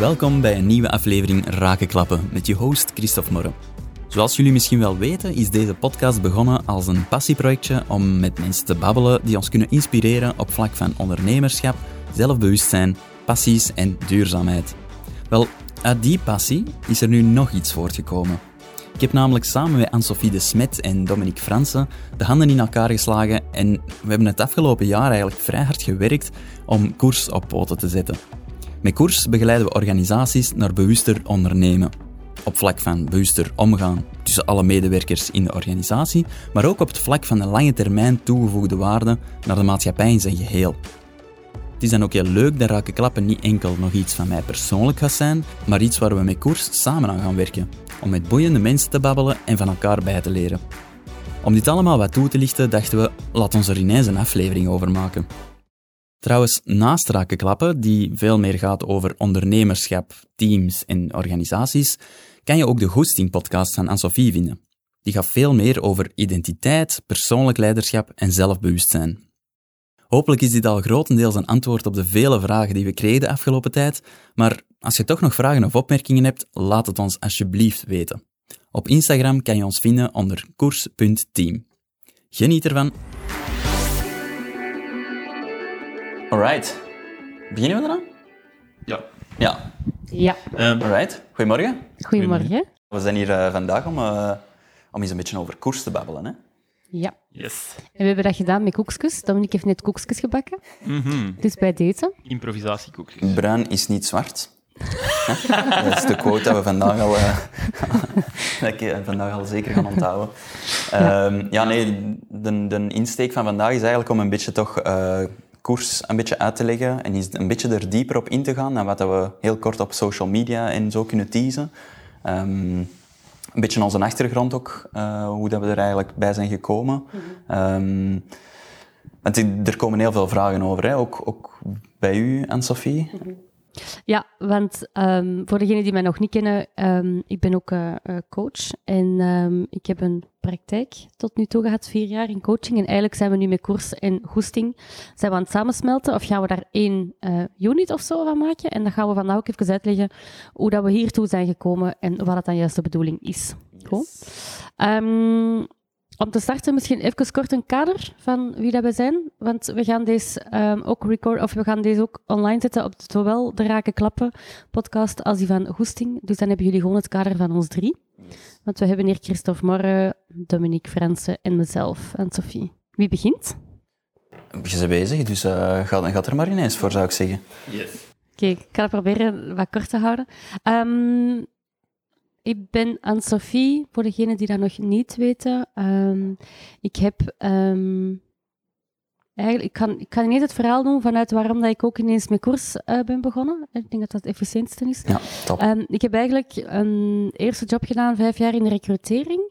Welkom bij een nieuwe aflevering Rakenklappen met je host Christophe Morre. Zoals jullie misschien wel weten, is deze podcast begonnen als een passieprojectje om met mensen te babbelen die ons kunnen inspireren op vlak van ondernemerschap, zelfbewustzijn, passies en duurzaamheid. Wel, uit die passie is er nu nog iets voortgekomen. Ik heb namelijk samen met Anne-Sophie de Smet en Dominique Fransen de handen in elkaar geslagen en we hebben het afgelopen jaar eigenlijk vrij hard gewerkt om koers op poten te zetten. Met koers begeleiden we organisaties naar bewuster ondernemen. Op vlak van bewuster omgaan tussen alle medewerkers in de organisatie, maar ook op het vlak van de lange termijn toegevoegde waarde naar de maatschappij in zijn geheel. Het is dan ook heel leuk dat Raken Klappen niet enkel nog iets van mij persoonlijk gaat zijn, maar iets waar we met koers samen aan gaan werken. Om met boeiende mensen te babbelen en van elkaar bij te leren. Om dit allemaal wat toe te lichten, dachten we, laat ons er ineens een aflevering over maken. Trouwens, naast Raken Klappen, die veel meer gaat over ondernemerschap, teams en organisaties, kan je ook de Goesting-podcast van Anne-Sophie vinden. Die gaat veel meer over identiteit, persoonlijk leiderschap en zelfbewustzijn. Hopelijk is dit al grotendeels een antwoord op de vele vragen die we kregen de afgelopen tijd, maar als je toch nog vragen of opmerkingen hebt, laat het ons alsjeblieft weten. Op Instagram kan je ons vinden onder koers.team. Geniet ervan! Alright. Beginnen we eraan? Ja. Ja. Ja, Ehm, Alright. Goedemorgen. goedemorgen. We zijn hier eh, vandaag om, eh, om eens een beetje over koers te babbelen. Hè? Ja, yes. en we hebben dat gedaan met koekjes. Dominique heeft net koekjes gebakken. Mhm. Dus bij deze. Improvisatiekoekjes. Bruin is niet zwart. Dat is de quote dat we vandaag al, eh, dat ik vandaag al zeker gaan onthouden. Ehm, ja, nee, de, de insteek van vandaag is eigenlijk om een beetje toch eh, koers een beetje uit te leggen en is een beetje er dieper op in te gaan dan wat we heel kort op social media en zo kunnen teasen. Ehm, een beetje onze achtergrond ook, eh, hoe dat we er eigenlijk bij zijn gekomen. Ehm, want er komen heel veel vragen over, hè? Ook, ook bij u, Anne-Sophie. Ja, want ehm, voor degenen die mij nog niet kennen, ehm, ik ben ook eh, eh, coach. En ehm, ik heb een praktijk tot nu toe gehad, vier jaar in coaching. En eigenlijk zijn we nu met koers en goesting zijn we aan het samensmelten. Of gaan we daar één eh, unit of zo van maken. En dan gaan we vandaag ook even uitleggen hoe dat we hiertoe zijn gekomen en wat dat dan juist de bedoeling is. Goed. Ehm, om te starten misschien even kort een kader van wie dat we zijn. Want we gaan deze ehm, ook record, of we gaan deze ook online zetten op zowel de Raken Klappen podcast als die van Goesting. Dus dan hebben jullie gewoon het kader van ons drie. Want we hebben hier Christophe Morre, Dominique Fransen en mezelf, en Sophie. Wie begint? Je bent bezig, dus eh ga, ga er maar ineens voor, zou ik zeggen. Yes. Oké, ik ga het proberen wat kort te houden. Ehm, ik ben Anne-Sophie, voor degenen die dat nog niet weten. Ehm, ik heb... ehm, eigenlijk, ik, kan, ik kan ineens het verhaal doen vanuit waarom dat ik ook ineens met koers eh, ben begonnen. Ik denk dat dat het efficiëntste is. Ja, top. Ehm, ik heb eigenlijk een eerste job gedaan, vijf jaar in de recrutering.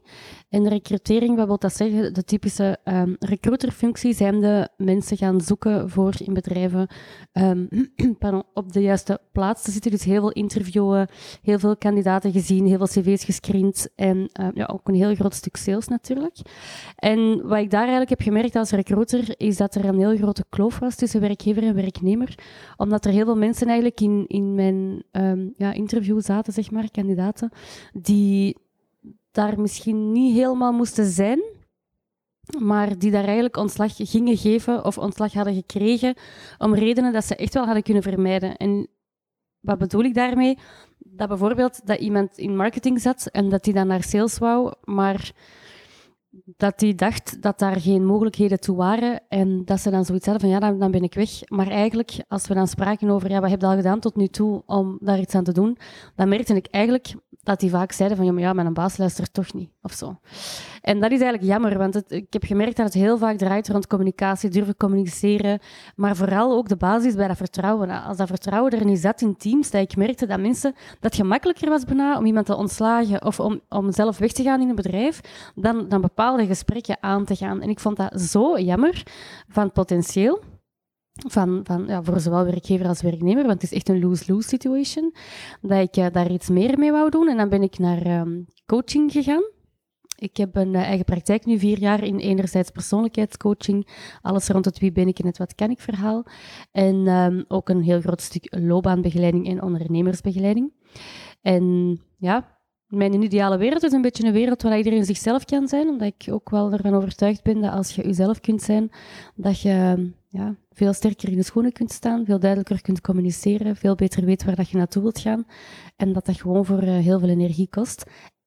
En recrutering, wat wil dat zeggen? De typische ehm, recruiterfunctie zijn de mensen gaan zoeken voor in bedrijven ehm, op de juiste plaats te zitten. Dus heel veel interviewen, heel veel kandidaten gezien, heel veel cv's gescreend en ehm, ja, ook een heel groot stuk sales natuurlijk. En wat ik daar eigenlijk heb gemerkt als recruiter, is dat er een heel grote kloof was tussen werkgever en werknemer. Omdat er heel veel mensen eigenlijk in, in mijn ja, interview zaten, zeg maar, kandidaten, die daar misschien niet helemaal moesten zijn, maar die daar eigenlijk ontslag gingen geven of ontslag hadden gekregen om redenen dat ze echt wel hadden kunnen vermijden. En wat bedoel ik daarmee? Dat bijvoorbeeld dat iemand in marketing zat en dat hij dan naar sales wou, maar dat hij dacht dat daar geen mogelijkheden toe waren en dat ze dan zoiets hadden van ja, dan, dan ben ik weg. Maar eigenlijk, als we dan spraken over ja, wat heb je al gedaan tot nu toe om daar iets aan te doen, dan merkte ik eigenlijk dat die vaak zeiden van ja, maar ja, mijn baas luistert toch niet, of zo. En dat is eigenlijk jammer, want het, ik heb gemerkt dat het heel vaak draait rond communicatie, durven communiceren, maar vooral ook de basis bij dat vertrouwen. Als dat vertrouwen er niet zat in teams, dat ik merkte dat mensen, dat gemakkelijker was bijna om iemand te ontslagen of om, om zelf weg te gaan in een bedrijf, dan, dan bepaalde gesprekken aan te gaan. En ik vond dat zo jammer van potentieel. Van, van, ja, voor zowel werkgever als werknemer, want het is echt een lose-lose situation, dat ik eh, daar iets meer mee wou doen. En dan ben ik naar ehm, coaching gegaan. Ik heb een eh, eigen praktijk nu vier jaar in enerzijds persoonlijkheidscoaching, alles rond het wie ben ik en het wat kan ik verhaal. En ehm, ook een heel groot stuk loopbaanbegeleiding en ondernemersbegeleiding. En ja, mijn ideale wereld is een beetje een wereld waar iedereen zichzelf kan zijn, omdat ik ook wel ervan overtuigd ben dat als je jezelf kunt zijn, dat je ja, veel sterker in de schoenen kunt staan, veel duidelijker kunt communiceren, veel beter weet waar dat je naartoe wilt gaan en dat dat gewoon voor eh, heel veel energie kost.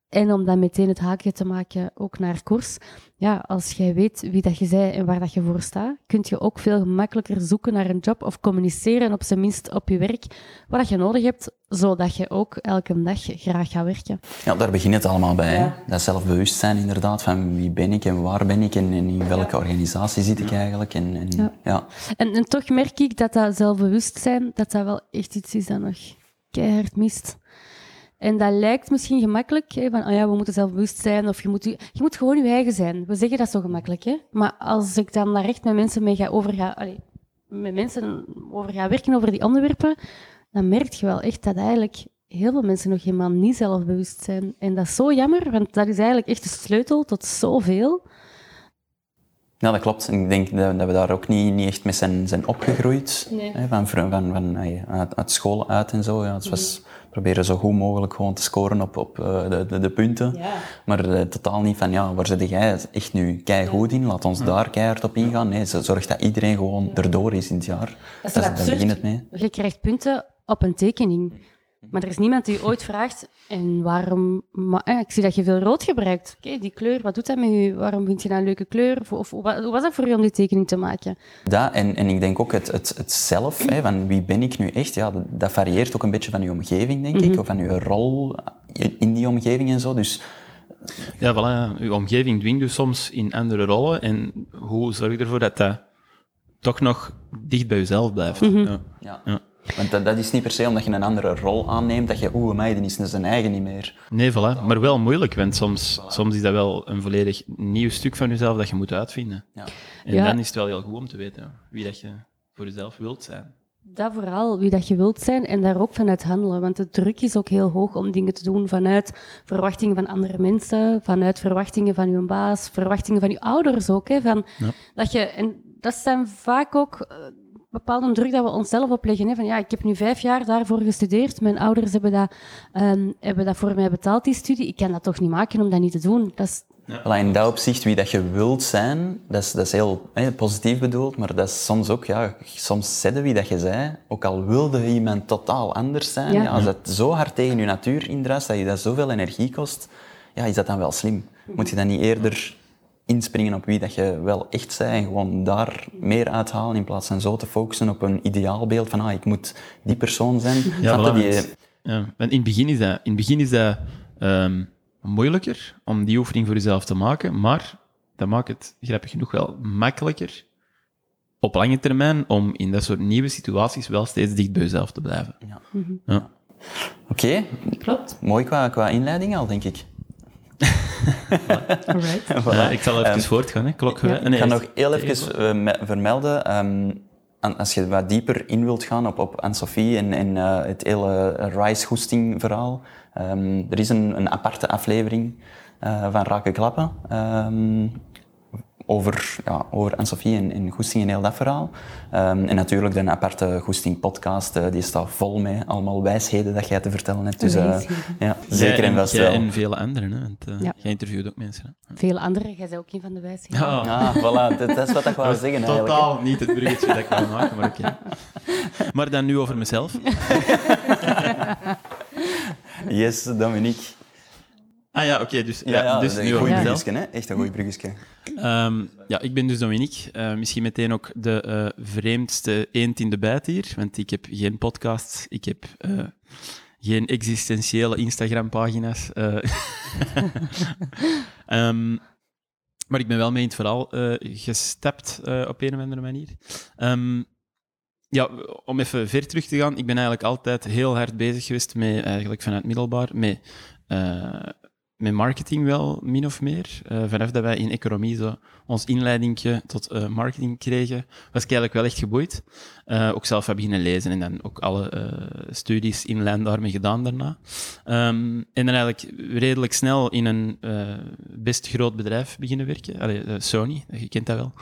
En om dan meteen het haakje te maken ook naar koers. Ja, als jij weet wie dat je zij en waar dat je voor staat, kun je ook veel gemakkelijker zoeken naar een job of communiceren op zijn minst op je werk wat dat je nodig hebt, zodat je ook elke dag graag gaat werken. Ja, daar begint het allemaal bij. Hè? Dat zelfbewustzijn inderdaad, van wie ben ik en waar ben ik en, in welke organisatie zit ik eigenlijk. En, en ja. ja. En, en toch merk ik dat dat zelfbewustzijn, dat dat wel echt iets is dat nog keihard mist. En dat lijkt misschien gemakkelijk, hè, van oh ja, we moeten zelfbewust zijn, of je moet, je moet gewoon je eigen zijn. We zeggen dat zo gemakkelijk, hè. Maar als ik dan daar echt met mensen mee ga overgaan, allee, met mensen over ga werken over die onderwerpen, dan merk je wel echt dat eigenlijk heel veel mensen nog helemaal niet zelfbewust zijn. En dat is zo jammer, want dat is eigenlijk echt de sleutel tot zoveel. Ja, dat klopt. Ik denk dat, we daar ook niet, niet echt mee zijn, zijn opgegroeid. Nee. Hè, van, van, van, uit, uit, school uit en zo. Ja. Het was proberen zo goed mogelijk gewoon te scoren op, op uh, de, de, de, punten. Ja. Maar uh, totaal niet van, ja, waar zit jij echt nu goed in? Laat ons daar keihard op ingaan. Nee, zorg dat iedereen gewoon erdoor is in het jaar. Dat is daar begint het mee. Je krijgt punten op een tekening. Maar er is niemand die ooit vraagt, en waarom... Maar, eh, ik zie dat je veel rood gebruikt. Oké, die kleur, wat doet dat met je? Waarom vind je dat een leuke kleur? Of, of hoe was dat voor je om die tekening te maken? Dat, en, en ik denk ook het, het, het zelf, hè, van wie ben ik nu echt, ja, dat, varieert ook een beetje van je omgeving, denk ik, mhm. of van je rol in die omgeving en zo. Dus ja, voilà. Uw omgeving dwingt dus soms in andere rollen. En hoe zorg je ervoor dat dat toch nog dicht bij jezelf blijft? Mhm. ja. ja. Want dat, dat, is niet per se omdat je een andere rol aanneemt, dat je, oeh, mij, dan is zijn eigen niet meer. Nee, voilà. Maar wel moeilijk, want soms, soms is dat wel een volledig nieuw stuk van jezelf dat je moet uitvinden. Ja. En dan is het wel heel goed om te weten wie dat je voor jezelf wilt zijn. Dat vooral, wie dat je wilt zijn en daar ook vanuit handelen. Want de druk is ook heel hoog om dingen te doen vanuit verwachtingen van andere mensen, vanuit verwachtingen van je baas, verwachtingen van je ouders ook. Hè, van, dat je, en dat zijn vaak ook eh, bepaalde druk dat we onszelf opleggen. Hè? Van ja, ik heb nu vijf jaar daarvoor gestudeerd. Mijn ouders hebben dat, um, hebben dat voor mij betaald, die studie. Ik kan dat toch niet maken om dat niet te doen. Dat is... Ja. In dat opzicht, wie dat je wilt zijn, dat is, dat is heel hè, positief bedoeld, maar dat is soms ook, ja, soms zetten wie dat je zei, ook al wilde iemand totaal anders zijn, ja. als dat zo hard tegen je natuur indruist, dat je dat zoveel energie kost, ja, is dat dan wel slim? Moet je dan niet eerder inspringen op wie dat je wel echt bent en gewoon daar meer uithalen in plaats van zo te focussen op een ideaalbeeld van ah, ik moet die persoon zijn. Ja, die... ja. In het begin is dat, in het begin is dat um, moeilijker om die oefening voor jezelf te maken, maar dat maakt het, grappig genoeg, wel makkelijker op lange termijn om in dat soort nieuwe situaties wel steeds dicht bij jezelf te blijven. Ja. ja. Oké, klopt. Mooi qua, qua inleiding al, denk ik. voilà. ik zal even um, voortgaan. Hè. Klok, ja. nee, ik ga nog heel even uh, vermelden. Um, als je wat dieper in wilt gaan op, op Anne-Sophie en, en uh, het hele Rice-hoesting verhaal, um, er is een, een aparte aflevering uh, van Raken Klappen over, ja, over Anne-Sophie en, en Goesting en heel dat verhaal. Um, en natuurlijk de aparte Goesting-podcast, uh, die staat vol met allemaal wijsheden dat jij te vertellen hebt. Dus uh, ja, zeker en vast wel. en vele anderen, hè, want uh, ja. jij interviewt ook mensen. Hè. Vele anderen, jij bent ook een van de wijsheden. Ja, ah, voilà, dat, dat, is wat ik wou zeggen Totaal niet het bruggetje dat ik wil maken, maar oké. Okay. Maar dan nu over mezelf. yes, Dominique. Ah ja, oké. dus, ja, ja, dus nu bruggetje, hè? Echt een goeie bruggetje. Um, ja, ik ben dus Dominique. Uh, misschien meteen ook de uh, vreemdste eend in de bijt hier, want ik heb geen podcast, ik heb uh, geen existentiële Instagram-pagina's. um, maar ik ben wel mee in het verhaal gestapt op een of andere manier. Um, ja, om even ver terug te gaan, ik ben eigenlijk altijd heel hard bezig geweest met, eigenlijk vanuit middelbaar, met met marketing wel, min of meer. Uh, vanaf dat wij in economie zo ons inleidingje tot uh, marketing kregen, was ik eigenlijk wel echt geboeid. Uh, ook zelf heb beginnen lezen en dan ook alle studies in lijn daarmee gedaan daarna. Um, en dan eigenlijk redelijk snel in een best groot bedrijf beginnen werken. Allee, Sony, je kent dat wel.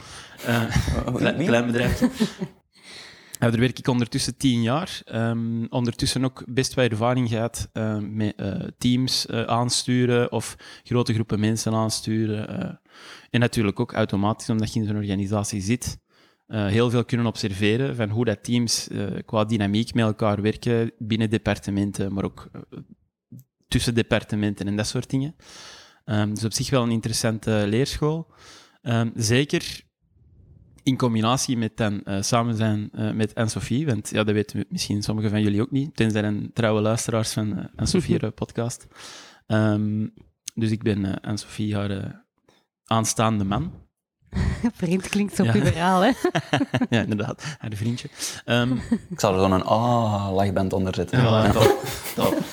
Oh, klein, klein bedrijf. Daar werk ik ondertussen tien jaar. Um, ondertussen ook best wel ervaring gehad uh, met uh, teams uh, aansturen of grote groepen mensen aansturen. en natuurlijk ook automatisch, omdat je in zo'n organisatie zit, heel veel kunnen observeren van hoe dat teams qua dynamiek met elkaar werken binnen departementen, maar ook tussen departementen en dat soort dingen. Um, dus op zich wel een interessante leerschool. Um, zeker in combinatie met dan uh, samen zijn uh, met Anne-Sophie, want ja, dat weten misschien sommigen van jullie ook niet, tenzij een trouwe luisteraars van uh, Anne-Sophie podcast. Um, dus ik ben Anne-Sophie haar aanstaande man. Vriend klinkt zo puberaal, hè? ja, inderdaad. Haar vriendje. Um, ik zal er een ah-lachband onder zetten. Ja, top. top.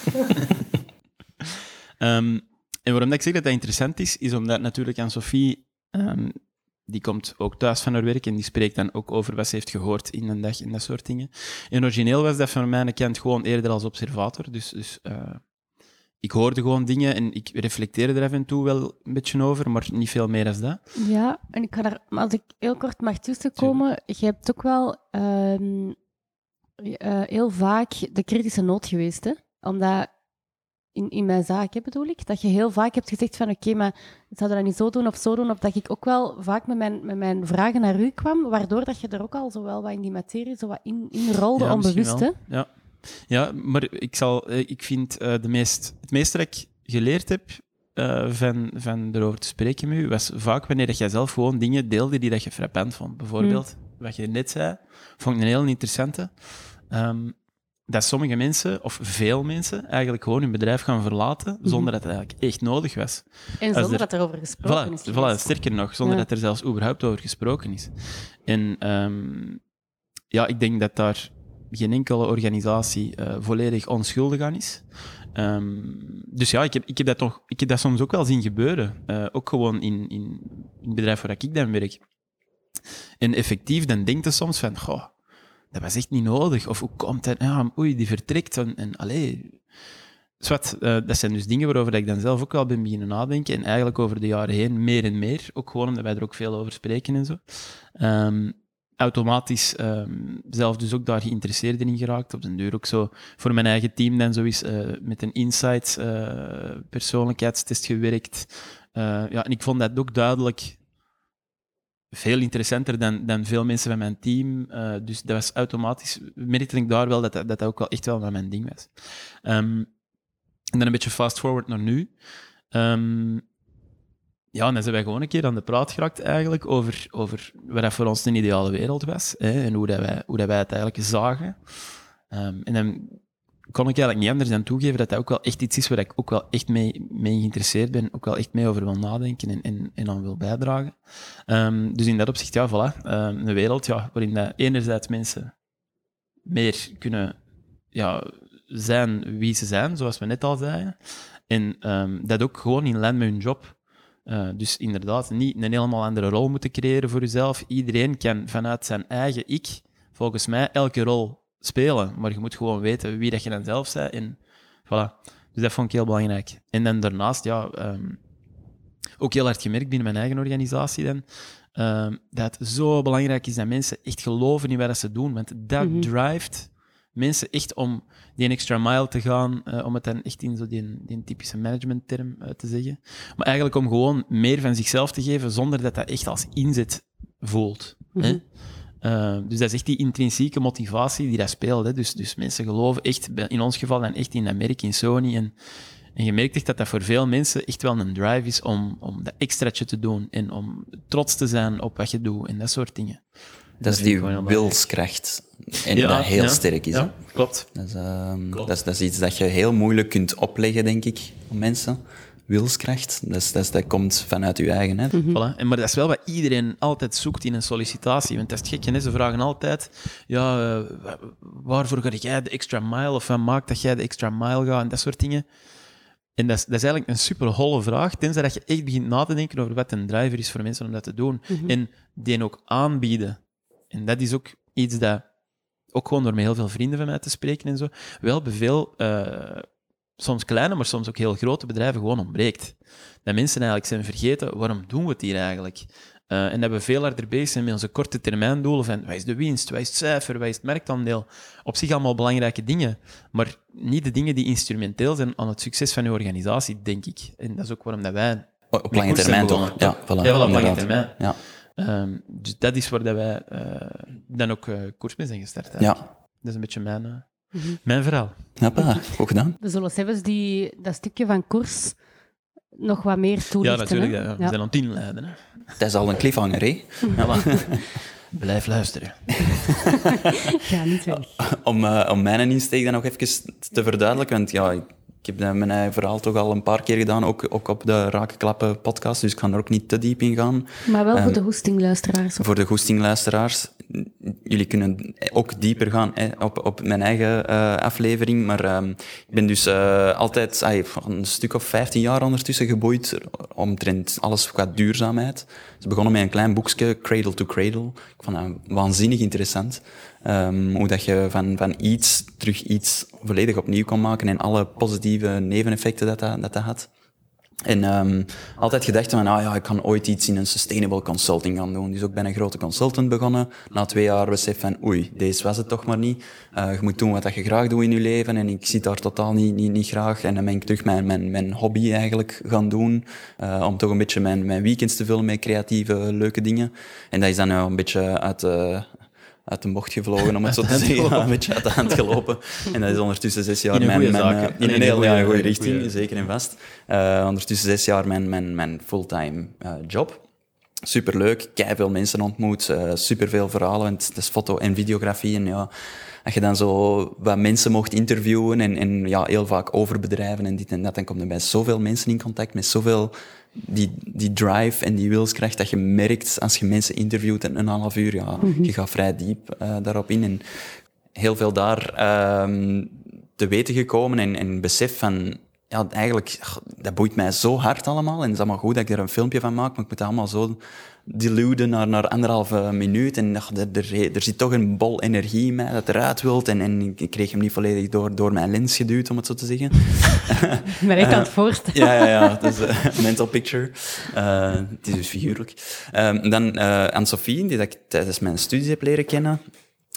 um, en waarom dat ik zeg dat dat interessant is, is omdat natuurlijk Anne-Sophie die komt ook thuis van haar werk en die spreekt dan ook over wat ze heeft gehoord in een dag en dat soort dingen. En origineel was dat van mij kent gewoon eerder als observator. Dus, dus uh, ik hoorde gewoon dingen en ik reflecteerde er af en toe wel een beetje over, maar niet veel meer dan dat. Ja, en ik ga daar, als ik heel kort mag tussenkomen, je hebt ook wel uh, uh, heel vaak de kritische noot geweest, hè? Omdat in, in mijn zaak, hè, bedoel ik. Dat je heel vaak hebt gezegd van oké, maar zou dat niet zo doen of zo doen? Of dat ik ook wel vaak met mijn, met mijn vragen naar u kwam, waardoor dat je er ook al zo wel wat in die materie zo wat in, in rolde, ja, onbewust. Hè? Ja. ja, maar ik, zal, eh, ik vind uh, de meest, het meeste dat ik geleerd heb uh, van, van erover te spreken met u, was vaak wanneer dat jij zelf gewoon dingen deelde die dat je frappant vond. Bijvoorbeeld, mm. wat je net zei, vond ik een heel interessante. Um, dat sommige mensen, of veel mensen, eigenlijk gewoon hun bedrijf gaan verlaten mhm. zonder dat het eigenlijk echt nodig was. En zonder dat er over gesproken is. Voilà, sterker nog, zonder dat er zelfs überhaupt over gesproken is. En um, ja, ik denk dat daar geen enkele organisatie uh, volledig onschuldig aan is. Um, dus ja, ik heb, ik, heb dat toch, ik heb dat soms ook wel zien gebeuren. Uh, ook gewoon in, in, in het bedrijf waar ik dan werk. En effectief, dan denkt je soms van, goh, dat was echt niet nodig. Of hoe komt het? Ja, oei, die vertrekt. En, allee. Uh, dat zijn dus dingen waarover ik dan zelf ook wel ben beginnen nadenken. En eigenlijk over de jaren heen meer en meer. Ook gewoon omdat wij er ook veel over spreken en zo. Um, automatisch um, zelf dus ook daar geïnteresseerd in geraakt. Op den deur ook zo voor mijn eigen team dan zo is uh, met een insights uh, persoonlijkheidstest gewerkt. ja, en ik vond dat ook duidelijk veel interessanter dan, dan veel mensen van mijn team. Uh, dus dat was automatisch, merkte ik daar wel dat dat, dat ook wel echt wel mijn ding was. Um, en dan een beetje fast forward naar nu. Um, ja, en dan zijn wij gewoon een keer aan de praat geraakt eigenlijk over, over wat dat voor ons een ideale wereld was. Hè, en hoe, dat wij, hoe dat wij het eigenlijk zagen. Um, en dan kon ik eigenlijk niet anders dan toegeven dat dat ook wel echt iets is waar ik ook wel echt mee, mee geïnteresseerd ben, ook wel echt mee over wil nadenken en, en, en aan wil bijdragen. Um, dus in dat opzicht, ja, voilà, um, een wereld ja, waarin dat enerzijds mensen meer kunnen ja, zijn wie ze zijn, zoals we net al zeiden, en um, dat ook gewoon in lijn met hun job. Uh, dus inderdaad, niet een helemaal andere rol moeten creëren voor jezelf. Iedereen kan vanuit zijn eigen ik, volgens mij, elke rol spelen. Maar je moet gewoon weten wie dat je dan zelf bent. En voilà. Dus dat vond ik heel belangrijk. En dan daarnaast, ja, um, ook heel hard gemerkt binnen mijn eigen organisatie dan, um, dat het zo belangrijk is dat mensen echt geloven in wat ze doen. Want dat mm drivet mensen echt om die extra mile te gaan, uh, om het dan echt in zo die, die typische managementterm uh, te zeggen. Maar eigenlijk om gewoon meer van zichzelf te geven zonder dat dat echt als inzet voelt. hè? Uh, dus dat is echt die intrinsieke motivatie die dat speelt. Hè. Dus, dus mensen geloven echt, in ons geval dan echt in Amerika, in Sony. En, en je merkt echt dat dat voor veel mensen echt wel een drive is om, om dat extraatje te doen en om trots te zijn op wat je doet en dat soort dingen. Dat, is die wilskracht. En ja, dat heel sterk is. Ja, klopt. Dat is, uh, klopt. Dat, is, dat is iets dat je heel moeilijk kunt opleggen, denk ik, aan mensen wilskracht. Dus, dat, dat komt vanuit je eigen. Hè? Mm voilà. en, maar dat is wel wat iedereen altijd zoekt in een sollicitatie. Want dat is het gekke, ze vragen altijd, ja, uh, waarvoor ga jij de extra mile? Of wat maakt dat jij de extra mile gaat? En dat soort dingen. En dat is, dat is eigenlijk een super holle vraag, tenzij dat je echt begint na te denken over wat een driver is voor mensen om dat te doen. Mhm. En die ook aanbieden. En dat is ook iets dat, ook gewoon door met heel veel vrienden van mij te spreken en zo, wel bij veel, eh, soms kleine, maar soms ook heel grote bedrijven gewoon ontbreekt. Dat mensen eigenlijk zijn vergeten, waarom doen we het hier eigenlijk? Eh, en dat we veel harder bezig zijn met onze korte termijn doelen van wat is de winst, wat is het cijfer, wat is het marktaandeel. Op zich allemaal belangrijke dingen, maar niet de dingen die instrumenteel zijn aan het succes van je organisatie, denk ik. En dat is ook waarom dat wij... Op lange termijn toch? Ja, voilà. Ja, wel op lange termijn. Ja, Ehm, dus dat is waar dat wij eh, dan ook eh koers mee zijn gestart. ja. eigenlijk. Dat is een beetje mijn, eh, Mhm. mijn verhaal. Hoppa, goed gedaan. We zullen zelfs die, dat stukje van koers nog wat meer toelichten. Ja, natuurlijk. hè? ja. We Ja. zijn aan het inleiden. Hè. Dat is al een cliffhanger, hè? Blijf luisteren. Ga niet weg. om, eh, om mijn insteek dan nog even te verduidelijken, want ja, ik, heb dat mijn eigen verhaal toch al een paar keer gedaan, ook, ook op de Rakenklappen podcast, dus ik ga er ook niet te diep in gaan. Maar wel voor Ehm, de hoestingluisteraars. Voor de goestingluisteraars, jullie kunnen ook dieper gaan hè, op, op mijn eigen eh, aflevering, maar ehm, ik ben dus eh, altijd ay, een stuk of 15 jaar ondertussen geboeid omtrent alles qua duurzaamheid. Ze begonnen met een klein boekje, Cradle to Cradle. Ik vond dat waanzinnig interessant. Ehm, hoe dat je van, van iets terug iets volledig opnieuw kon maken en alle positieve neveneffecten dat, dat, dat had. En ehm, altijd gedacht van, ah ja, ik kan ooit iets in een sustainable consulting gaan doen. Dus ook bij een grote consultant begonnen. Na twee jaar besef van, oei, deze was het toch maar niet. Eh, je moet doen wat je graag doet in je leven. En ik zit daar totaal niet, niet, niet graag. En dan ben ik terug mijn, mijn, mijn hobby eigenlijk gaan doen. eh, om toch een beetje mijn, mijn weekends te vullen met creatieve, leuke dingen. En dat is dan nou een beetje uit de, uit de bocht gevlogen, om het zo te zeggen. Ja, een beetje uit de hand gelopen. En dat is ondertussen zes jaar In mijn... mijn, eh, in een in een heel ja, goede- goede- richting, zeker en vast. Eh, ondertussen zes jaar mijn, mijn, mijn fulltime eh, job. Superleuk, veel mensen ontmoet, eh superveel verhalen, want het is foto- en videografie. En ja, als je dan zo wat mensen mocht interviewen en, en ja, heel vaak over bedrijven en dit en dat, dan kom je bij zoveel mensen in contact, met zoveel die, die drive en die wilskracht dat je merkt als je mensen interviewt in een half uur. Ja, je gaat vrij diep eh, daarop in. En heel veel daar ehm, te weten gekomen en, en besef van, ja, eigenlijk, dat boeit mij zo hard allemaal. En het is allemaal goed dat ik er een filmpje van maak, maar ik moet dat allemaal zo diluden naar, naar anderhalve minuut. En ach, er, er, er zit toch een bol energie in mij dat eruit wilt. En, en ik- ik kreeg hem niet volledig door, door mijn lens geduwd, om het zo te zeggen. Ik ben echt aan het voorstellen. Ja, ja, ja. Dat is een mental picture. Eh, het is dus figuurlijk. Ehm, dan eh Anne-Sophie, die dat ik tijdens mijn studies heb leren kennen,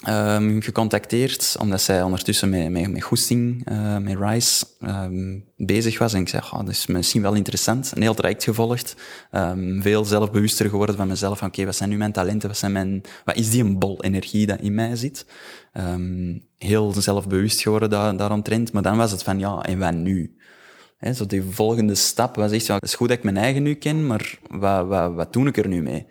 ehm, gecontacteerd, omdat zij ondertussen met, met, met Goesting, eh, met Rice, ehm, bezig was. En ik zei, oh, dat is misschien wel interessant. Een heel traject gevolgd. Ehm, veel zelfbewuster geworden van mezelf. Oké, wat zijn nu mijn talenten? Wat, zijn mijn, wat is die een bol energie dat in mij zit? Heel zelfbewust geworden daar, daaromtrent. Maar dan was het van, ja, en wat nu? Hè, zo die volgende stap was echt, ja, het is goed dat ik mijn eigen nu ken, maar wat, wat, wat doe ik er nu mee?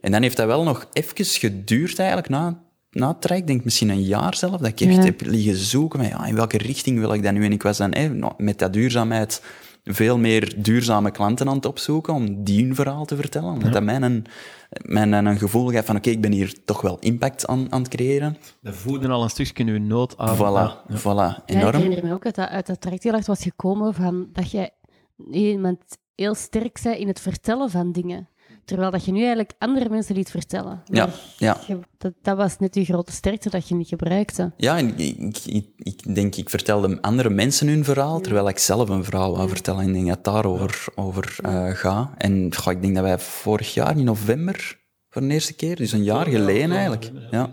En dan heeft dat wel nog even geduurd eigenlijk, na, na het traject, denk ik misschien een jaar zelf, dat ik echt Ja. heb liggen zoeken, van, ja, in welke richting wil ik dat nu? En ik was dan hè, nou, met dat duurzaamheid veel meer duurzame klanten aan het opzoeken, om die hun verhaal te vertellen. Omdat dat mij een, mij een, een gevoel gaf van, oké, ik ben hier toch wel impact aan, aan het creëren. Dat voeden al een stukje uw nood aan. Voilà, voilà, Ja, ik enorm. herinner me ook dat dat uit dat traject heel erg was gekomen van dat jij iemand heel sterk zei in het vertellen van dingen. Terwijl dat je nu eigenlijk andere mensen liet vertellen. Ja, Maar ja. je- dat, dat was net je grote sterkte dat je niet gebruikte. Ja, en ik, ik, ik, denk, ik vertelde andere mensen hun verhaal, terwijl ik zelf een verhaal wou vertellen. En ik denk dat het daarover over, eh, gaat. En goh, ik denk dat wij vorig jaar in november, voor de eerste keer, dus een jaar geleden eigenlijk, ja.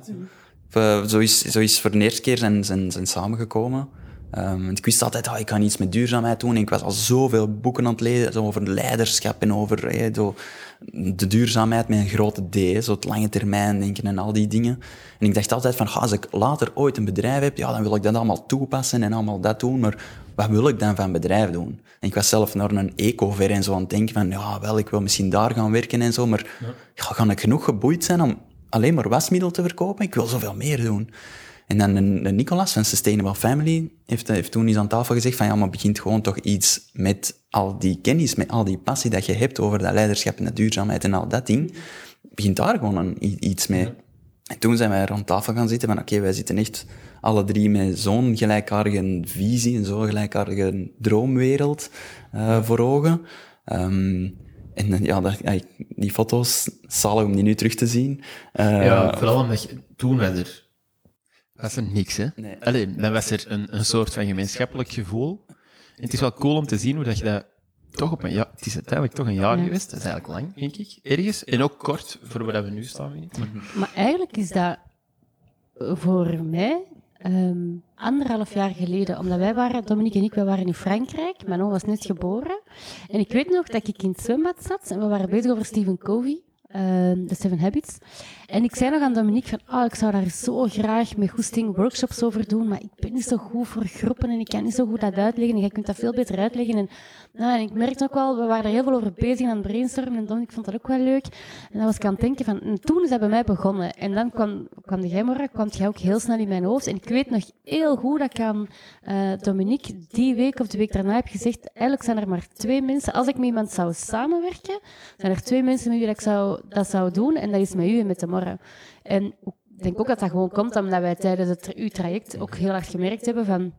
Zo is, zo is voor de eerste keer zijn, zijn, zijn samengekomen. Ehm, want ik wist altijd, ah, ik kan iets met duurzaamheid doen. En ik was al zoveel boeken aan het lezen over leiderschap en over eh, zo, de duurzaamheid met een grote D. Zo het lange termijn denken en al die dingen. En ik dacht altijd van, als ik later ooit een bedrijf heb, ja, dan wil ik dat allemaal toepassen en allemaal dat doen. Maar wat wil ik dan van bedrijf doen? En ik was zelf naar een ecover en zo aan het denken van, ja, wel, ik wil misschien daar gaan werken en zo. Maar ja, ga ik genoeg geboeid zijn om alleen maar wasmiddel te verkopen? Ik wil zoveel meer doen. En dan de, de Nicolas van Sustainable Family heeft, heeft toen eens aan tafel gezegd van ja, maar begint gewoon toch iets met al die kennis, met al die passie dat je hebt over dat leiderschap en de duurzaamheid en al dat ding. Begint daar gewoon een, iets mee. En toen zijn wij rond tafel gaan zitten van oké, wij zitten echt alle drie met zo'n gelijkaardige visie en zo'n gelijkaardige droomwereld uh, voor ogen. Um, en ja, dat, die foto's, zalig om die nu terug te zien. Uh, ja, vooral omdat je, toen was er, was er niks, hè? Nee. Allee, dan was er een, een soort van gemeenschappelijk gevoel. En het is wel cool om te zien hoe dat je dat toch op een jaar, het is uiteindelijk toch een jaar geweest, dat is eigenlijk lang, denk ik, ergens. En ook kort voor waar we nu staan, weet Maar, maar eigenlijk is dat voor mij um, anderhalf jaar geleden, omdat wij waren, Dominique en ik, wij waren in Frankrijk. Manon was net geboren. En ik weet nog dat ik in het zwembad zat en we waren bezig over Stephen Covey. Ehm, de Seven Habits. En ik zei nog aan Dominique van, oh, ik zou daar zo graag met goesting workshops over doen, maar ik ben niet zo goed voor groepen en ik kan niet zo goed dat uitleggen en jij kunt dat veel beter uitleggen. En, nou, en ik merkte ook wel, we waren er heel veel over bezig aan het brainstormen en Dominique vond dat ook wel leuk. En dan was ik aan het denken van, en toen is dat bij mij begonnen. En dan kwam, kwam de Gemora, kwam jij ook heel snel in mijn hoofd. En ik weet nog heel goed dat ik aan uh, Dominique die week of de week daarna heb gezegd, eigenlijk zijn er maar twee mensen, als ik met iemand zou samenwerken, zijn er twee mensen met wie ik zou dat zou doen. En dat is met u en met de morgen. En ik denk ook dat dat gewoon komt omdat wij tijdens het uw-traject ook heel hard gemerkt hebben van...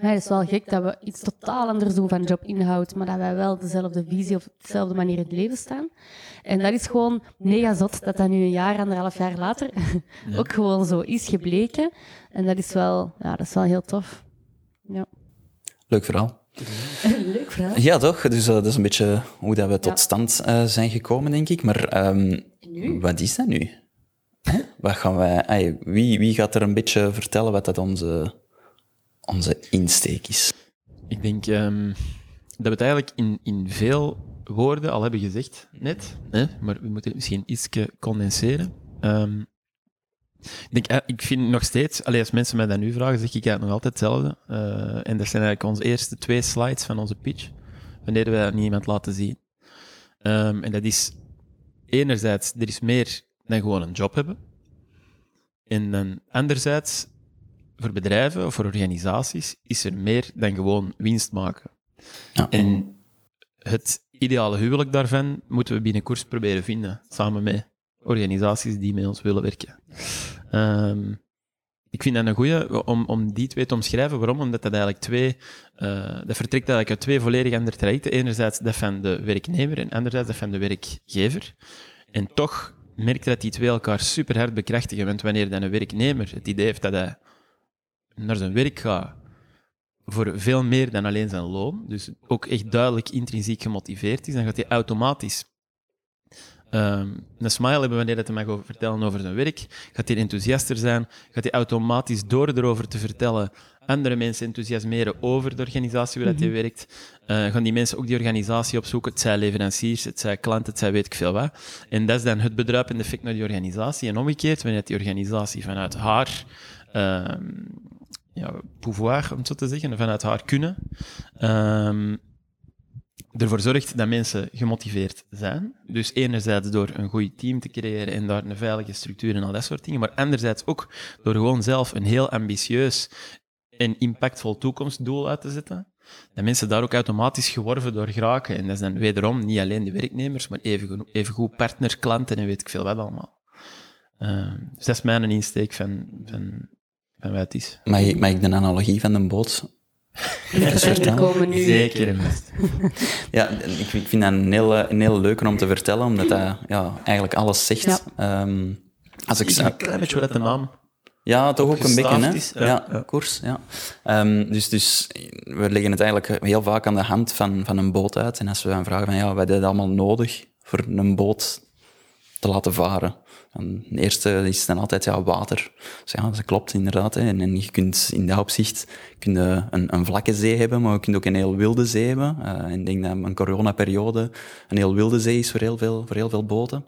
Ja, het is wel gek dat we iets totaal anders doen van jobinhoud, maar dat wij wel dezelfde visie of dezelfde manier in het leven staan. En dat is gewoon mega zot dat dat nu een jaar, anderhalf jaar later ook gewoon zo is gebleken. En dat is wel, ja, dat is wel heel tof. Ja. Leuk verhaal. Leuk verhaal. Ja, toch? Dus uh, dat is een beetje hoe dat we tot stand uh, zijn gekomen, denk ik. Maar um, wat is dat nu? Wat gaan wij, wie, wie gaat er een beetje vertellen wat dat onze, onze insteek is? Ik denk um, dat we het eigenlijk in, in veel woorden al hebben gezegd net, hè? maar we moeten het misschien iets condenseren. Um, ik, denk, eh, ik vind nog steeds, allee, als mensen mij dat nu vragen, zeg ik eigenlijk nog altijd hetzelfde. Uh, en dat zijn eigenlijk onze eerste twee slides van onze pitch, wanneer wij dat niemand laten zien. Um, en dat is enerzijds, er is meer dan gewoon een job hebben. En dan anderzijds, voor bedrijven of voor organisaties, is er meer dan gewoon winst maken. Ja. En het ideale huwelijk daarvan moeten we binnenkort proberen vinden, samen met organisaties die met ons willen werken. Um, ik vind dat een goede om, om die twee te omschrijven. Waarom? Omdat dat eigenlijk twee, uh, dat vertrekt eigenlijk uit twee volledig andere trajecten. Enerzijds dat van de werknemer en anderzijds dat van de werkgever. En toch merk dat die twee elkaar super hard bekrachtigen. Want wanneer dan een werknemer het idee heeft dat hij naar zijn werk gaat voor veel meer dan alleen zijn loon, dus ook echt duidelijk intrinsiek gemotiveerd is, dan gaat hij automatisch Um, een smile hebben wanneer hij mag over vertellen over zijn werk. Gaat hij enthousiaster zijn? Gaat hij automatisch door erover te vertellen andere mensen enthousiasmeren over de organisatie waar mm hij werkt? Uh, gaan die mensen ook die organisatie opzoeken? Het zijn leveranciers, het zijn klanten, het zijn weet ik veel wat. En dat is dan het bedruipende effect naar die organisatie. En omgekeerd, wanneer die organisatie vanuit haar uh, ja, pouvoir, om het zo te zeggen, vanuit haar kunnen, um, ervoor zorgt dat mensen gemotiveerd zijn. Dus enerzijds door een goed team te creëren en daar een veilige structuur en al dat soort dingen, maar anderzijds ook door gewoon zelf een heel ambitieus en impactvol toekomstdoel uit te zetten, dat mensen daar ook automatisch geworven door geraken. En dat is dan wederom niet alleen de werknemers, maar even, even goed partners, klanten en weet ik veel wat allemaal. Uh, dus dat is mijn insteek van, van, van wat het is. Mag ik, mag ik de analogie van een boot komen nu. Zeker. ja, ik, vind dat een heel, een heel leuke om te vertellen, omdat dat ja, eigenlijk alles zegt. Ja. Um, als ik, een klein beetje wat de naam ja, toch ook een beetje, hè? Ja, ja, koers, ja. Um, dus, dus we leggen het eigenlijk heel vaak aan de hand van, van een boot uit. En als we dan vragen van, ja, wat hebben allemaal nodig voor een boot te laten varen? En de eerste is dan altijd ja, water. Dus ja, dat klopt inderdaad. Hè. En, en, je kunt in dat opzicht kun je een, een vlakke zee hebben, maar je kunt ook een heel wilde zee hebben. Uh, en ik denk dat een coronaperiode een heel wilde zee is voor heel veel, voor heel veel boten.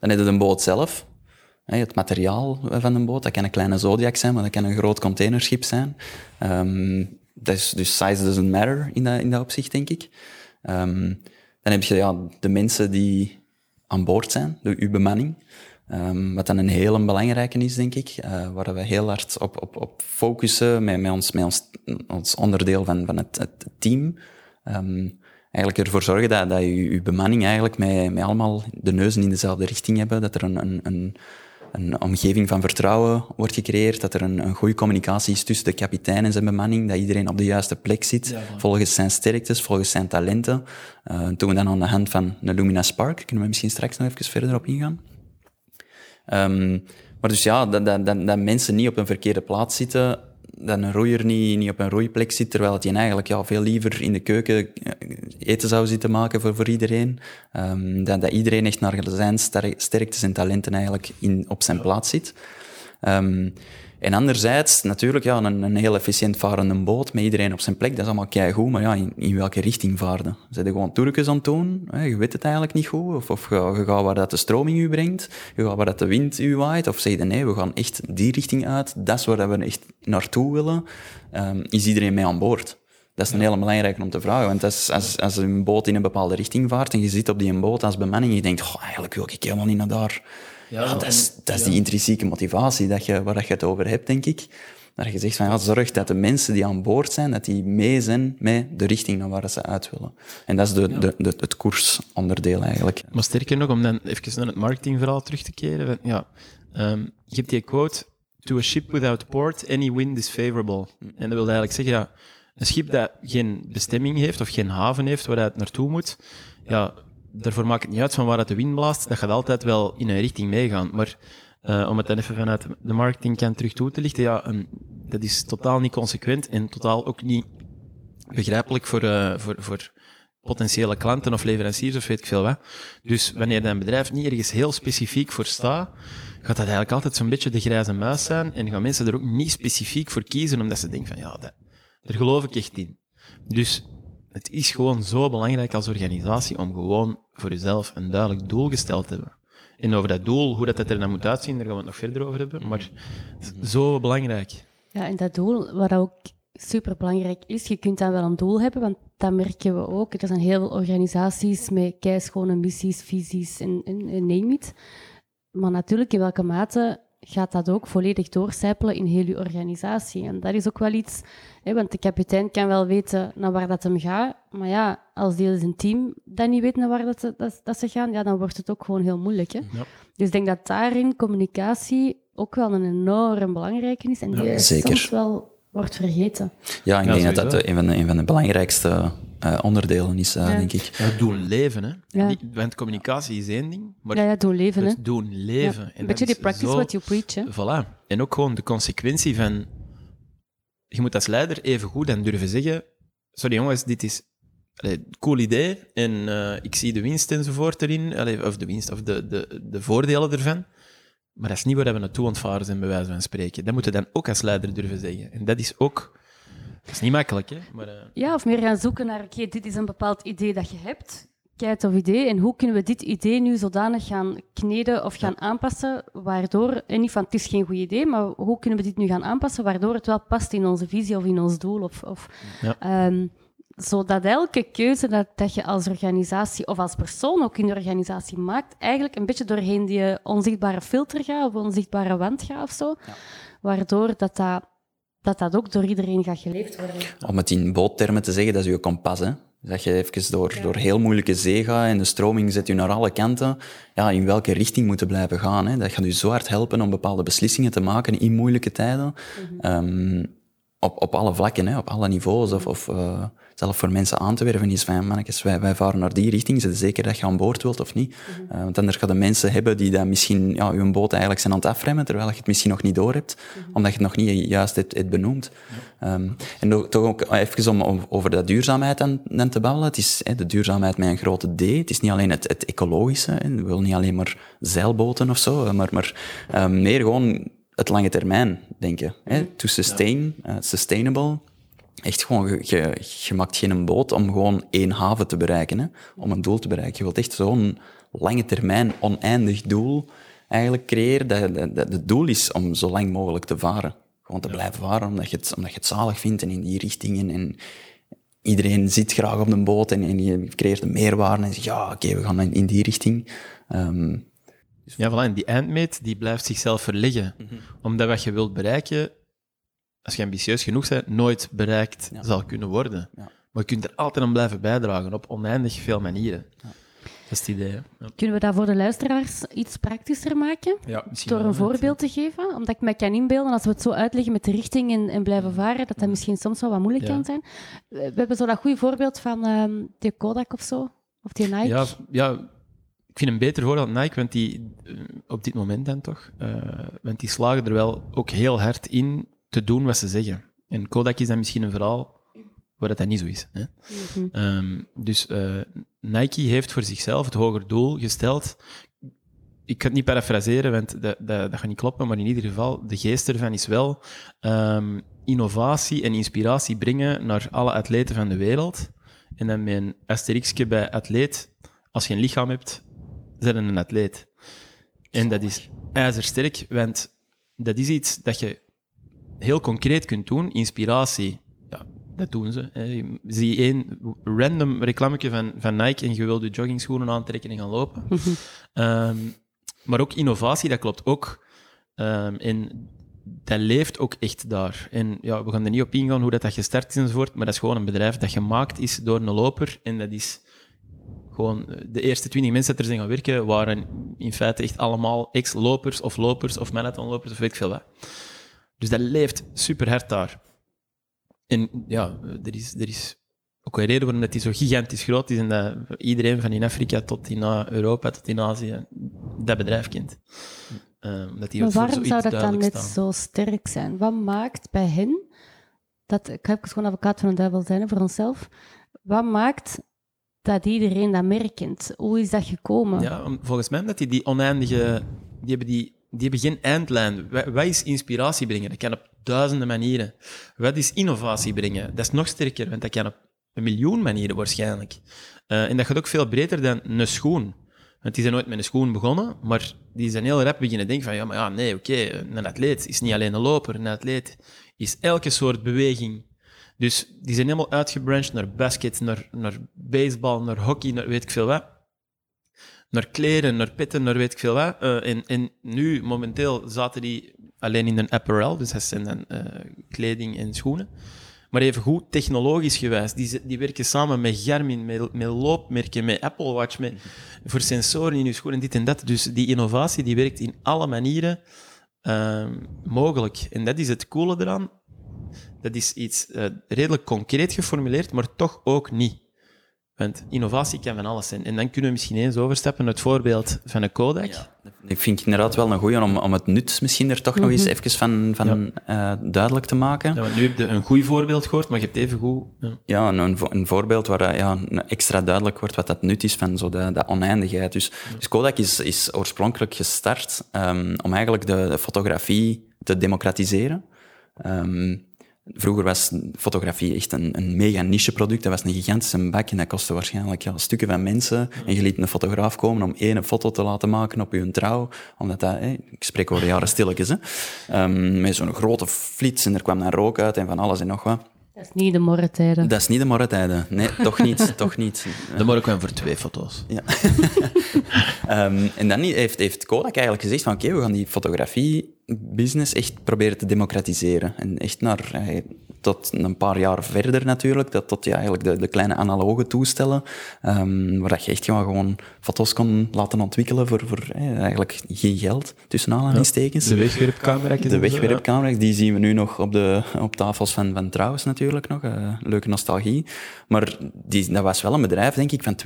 Dan heb je een boot zelf. Het materiaal van een boot, dat kan een kleine Zodiac zijn, maar dat kan een groot containerschip zijn. Um, dus, dus size doesn't matter in dat, in opzicht, denk ik. Um, dan heb je ja, de mensen die aan boord zijn, de, uw bemanning. Um, wat dan een heel belangrijke is, denk ik, uh, waar we heel hard op, op, op focussen met, met, ons, met ons, ons onderdeel van, van het, het team. Eigenlijk ervoor zorgen dat, dat je, je bemanning eigenlijk met, met allemaal de neuzen in dezelfde richting hebben, dat er een, een, een, een omgeving van vertrouwen wordt gecreëerd, dat er een, een goede communicatie is tussen de kapitein en zijn bemanning, dat iedereen op de juiste plek zit, volgens zijn sterktes, volgens zijn talenten. Uh, doen we dan aan de hand van een Lumina Spark, kunnen we misschien straks nog even verder op ingaan. Um, maar dus ja, dat, dat, dat, dat mensen niet op een verkeerde plaats zitten, dat een roeier niet, niet op een roeiplek zit, terwijl hij eigenlijk ja, veel liever in de keuken eh, eten zou zitten maken voor, voor iedereen. Um, dat, dat iedereen echt naar zijn sterktes en talenten eigenlijk in, op zijn plaats zit. Um, en anderzijds, natuurlijk, ja, een, een heel efficiënt varende boot met iedereen op zijn plek, dat is allemaal keigoed, maar ja, in, in welke richting vaarden? Zijn er gewoon toerkens aan het doen? Hè? Je weet het eigenlijk niet goed, of, of je, je gaat waar dat de stroming u brengt, je gaat waar dat de wind u waait, of zeg je nee, we gaan echt die richting uit, dat is waar we echt naartoe willen. Um, is iedereen mee aan boord? Dat is een hele belangrijke om te vragen. Want als, als, als een boot in een bepaalde richting vaart en je zit op die boot als bemanning en je denkt, oh, eigenlijk wil ik helemaal niet naar daar. Ja, dat, is, dat is die intrinsieke motivatie dat je, waar je het over hebt, denk ik. Dat je zegt van, ja, zorg dat de mensen die aan boord zijn, dat die mee zijn met de richting naar waar ze uit willen. En dat is de, de, de, het koersonderdeel eigenlijk. Maar sterker nog, om dan even naar het marketingverhaal terug te keren. Ja, um, je hebt die quote, to a ship without port, any wind is favorable. En dat wil eigenlijk zeggen, ja, een schip dat geen bestemming heeft of geen haven heeft waar het naartoe moet, ja, daarvoor maakt het niet uit van waar het de wind blaast, dat gaat altijd wel in een richting meegaan. Maar uh, om het dan even vanuit de marketingkant terug toe te lichten, ja, um, dat is totaal niet consequent en totaal ook niet begrijpelijk voor, uh, voor, voor potentiële klanten of leveranciers of weet ik veel wat. Dus wanneer een bedrijf niet ergens heel specifiek voor staat, gaat dat eigenlijk altijd zo'n beetje de grijze muis zijn en gaan mensen er ook niet specifiek voor kiezen omdat ze denken van ja, dat, daar geloof ik echt in. Dus het is gewoon zo belangrijk als organisatie om gewoon voor jezelf een duidelijk doel gesteld te hebben. En over dat doel, hoe dat, er dan moet uitzien, daar gaan we het nog verder over hebben. Maar zo belangrijk. Ja, en dat doel, wat ook super belangrijk is, je kunt dan wel een doel hebben, want dat merken we ook. Er zijn heel veel organisaties met keischone missies, visies en, name it. Maar natuurlijk, in welke mate gaat dat ook volledig doorcijpelen in heel je organisatie. En dat is ook wel iets, hè, want de kapitein kan wel weten naar waar dat hem gaat, maar ja, als deel zijn team dat niet weet naar waar dat, dat, dat, ze gaan, ja, dan wordt het ook gewoon heel moeilijk. Hè? Ja. Dus ik denk dat daarin communicatie ook wel een enorm belangrijke is en die ja, soms wel wordt vergeten. Ja, ik denk dat dat een van, de, een van de belangrijkste uh, onderdelen is, uh, denk ik. Ja, doen leven, hè. Ja. Die, want communicatie is één ding, maar ja, ja, doen leven, hè. doen leven. Ja. Een beetje die practice what you preach, hè. Voilà. En ook gewoon de consequentie van... Je moet als leider even goed en durven zeggen... Sorry jongens, dit is een cool idee en uh, ik zie de winst enzovoort erin, allee, of de winst, of de, de, de voordelen ervan. Maar dat is niet waar we naartoe ontvaren zijn, bij wijze van spreken. Dat moeten we dan ook als leider durven zeggen. En dat is ook dat is niet makkelijk, hè? Maar, uh... Ja, of meer gaan zoeken naar, oké, dit is een bepaald idee dat je hebt. Kijk of idee. En hoe kunnen we dit idee nu zodanig gaan kneden of gaan aanpassen, waardoor, en niet van het is geen goed idee, maar hoe kunnen we dit nu gaan aanpassen, waardoor het wel past in onze visie of in ons doel? Of, of ja. um, zodat elke keuze dat, dat je als organisatie of als persoon ook in de organisatie maakt, eigenlijk een beetje doorheen die onzichtbare filter gaat of onzichtbare wand gaat of zo. Ja. Waardoor dat, dat dat dat ook door iedereen gaat geleefd worden. Om het in boottermen te zeggen, dat is je kompas. Hè? Dat je even door, door heel moeilijke zee gaat en de stroming zet je naar alle kanten. Ja, in welke richting moeten blijven gaan. Hè? Dat gaat je zo hard helpen om bepaalde beslissingen te maken in moeilijke tijden. Mhm. um, op, op alle vlakken, hè? op alle niveaus. Of, of uh, zelf voor mensen aan te werven is van, mannetjes, wij, wij varen naar die richting, zet zeker dat je aan boord wilt of niet. Mm -hmm. uh, want anders gaan de mensen hebben die dan misschien ja, je boot eigenlijk zijn aan het afremmen, terwijl je het misschien nog niet door hebt, mm -hmm. omdat je het nog niet juist hebt, hebt benoemd. Um, en toch ook even om over de duurzaamheid dan, dan te babbelen. Het is hè, de duurzaamheid met een grote D. Het is niet alleen het, het ecologische, hè. we willen niet alleen maar zeilboten of zo, maar, maar um, meer gewoon het lange termijn denken. Hè? To sustain, uh, sustainable echt gewoon, je, je, maakt geen boot om gewoon één haven te bereiken, hè, om een doel te bereiken. Je wilt echt zo'n lange termijn, oneindig doel eigenlijk creëren. Dat, dat, het doel is om zo lang mogelijk te varen. Gewoon te blijven varen, omdat je, het, omdat je het zalig vindt en in die richtingen. En iedereen zit graag op een boot en, en je creëert een meerwaarde en zegt, ja, oké, we gaan in, die richting. Um, ja, voilà, en die eindmeet die blijft zichzelf verleggen. Mm -hmm. Omdat wat je wilt bereiken, als je ambitieus genoeg bent, nooit bereikt zal kunnen worden. Ja. Maar je kunt er altijd aan blijven bijdragen, op oneindig veel manieren. Ja. Dat is het idee. Kunnen we dat voor de luisteraars iets praktischer maken? Ja, misschien Door een voorbeeld te geven? Omdat ik me kan inbeelden, als we het zo uitleggen met de richting en, en blijven varen, dat dat misschien soms wel wat moeilijk Ja. kan zijn. We hebben zo dat goede voorbeeld van ehm die Kodak of zo, of die Nike. Ja, ik vind een beter voorbeeld Nike, want die, eh, op dit moment dan toch, eh, want die slagen er wel ook heel hard in te doen wat ze zeggen. En Kodak is dan misschien een verhaal waar dat, dat niet zo is. Hè? Mhm. Ehm, dus eh, Nike heeft voor zichzelf het hoger doel gesteld. Ik kan het niet parafraseren, want dat, dat, dat gaat niet kloppen, maar in ieder geval, de geest ervan is wel ehm, innovatie en inspiratie brengen naar alle atleten van de wereld. En dan met een asterixje bij atleet, als je een lichaam hebt, je een atleet. En dat is ijzersterk, want dat is iets dat je heel concreet kunt doen. Inspiratie, ja, dat doen ze. Hè. Je Zie één random reclametje van, van Nike en je wil je joggingschoenen aantrekken en gaan lopen. Ehm, maar ook innovatie, dat klopt ook. Ehm, en dat leeft ook echt daar. En ja, we gaan er niet op ingaan hoe dat, dat gestart is enzovoort, maar dat is gewoon een bedrijf dat gemaakt is door een loper. En dat is gewoon eh, de eerste twintig mensen dat er zijn gaan werken, waren in feite echt allemaal ex-lopers of lopers of marathonlopers of weet ik veel wat. Dus dat leeft super hard daar. En ja, er is, er is ook een reden waarom dat die zo gigantisch groot is en dat iedereen van in Afrika tot in eh, Europa tot in Azië dat bedrijf kent. Eh, dat die Maar waarom zou dat dan net staan. zo sterk zijn? Wat maakt bij hen, dat, ik even gewoon advocaat van de duivel zijn voor onszelf, wat maakt dat iedereen dat merkt? Hoe is dat gekomen? Ja, volgens mij omdat die die oneindige... Die hebben, die, die hebben geen eindlijn. Wa- Wat is inspiratie brengen? Dat kan op duizenden manieren. Wat is innovatie brengen? Dat is nog sterker, want dat kan op een miljoen manieren waarschijnlijk. Eh, en dat gaat ook veel breder dan een schoen. Want die zijn nooit met een schoen begonnen, maar die zijn heel rap beginnen denken van, ja, maar ja, nee, oké, een atleet is niet alleen een loper. Een atleet is elke soort beweging. Dus die zijn helemaal uitgebranched naar basket, naar, naar baseball, naar hockey, naar weet ik veel wat naar kleren, naar pitten, naar weet ik veel wat. Eh, en, nu, momenteel, zaten die alleen in een apparel, dus dat zijn dan eh, kleding en schoenen. Maar even goed, technologisch gewijs. Die, die werken samen met Garmin, met, met loopmerken, met Apple Watch, met, voor sensoren in je schoenen, dit en dat. Dus die innovatie die werkt in alle manieren ehm, mogelijk. En dat is het coole eraan. Dat is iets eh, redelijk concreet geformuleerd, maar toch ook niet. Want innovatie kan van alles zijn. En dan kunnen we misschien eens overstappen naar het voorbeeld van een Kodak. Ik vind het inderdaad wel een goeie om, om het nut misschien er toch nog eens even van, van eh, duidelijk te maken. Ja, want nu heb je een goed voorbeeld gehoord, maar je hebt even goed... Ja. Ja, een, een, vo- een voorbeeld waar eh, ja, extra duidelijk wordt wat dat nut is van zo de, de oneindigheid. Dus, dus Kodak is, is oorspronkelijk gestart ehm, om eigenlijk de, de fotografie te democratiseren. Ehm, vroeger was fotografie echt een, een mega niche product. Dat was een gigantische bak en dat kostte waarschijnlijk ja, stukken van mensen. En je liet een fotograaf komen om één foto te laten maken op je trouw. Omdat dat, ik spreek over de jaren stilletjes, hè. Ehm, met zo'n grote flits en er kwam dan rook uit en van alles en nog wat. Dat is niet de morretijden. Dat is niet de morretijden. Nee, toch niet. toch niet. Dan moet ik wel voor twee foto's. Ja. Ehm, en dan heeft, heeft Kodak eigenlijk gezegd van oké, we gaan die fotografie-business echt proberen te democratiseren. En echt naar, eh, tot een paar jaar verder natuurlijk, dat, tot ja, eigenlijk de, de kleine analoge toestellen, ehm, waar je echt gewoon, gewoon foto's kon laten ontwikkelen voor, voor eh, eigenlijk geen geld, tussen aanhalingstekens. De wegwerpcamera. De die zien we nu nog op, de, op tafels van, van Trouwens natuurlijk nog. eh, leuke nostalgie. Maar die, dat was wel een bedrijf, denk ik, van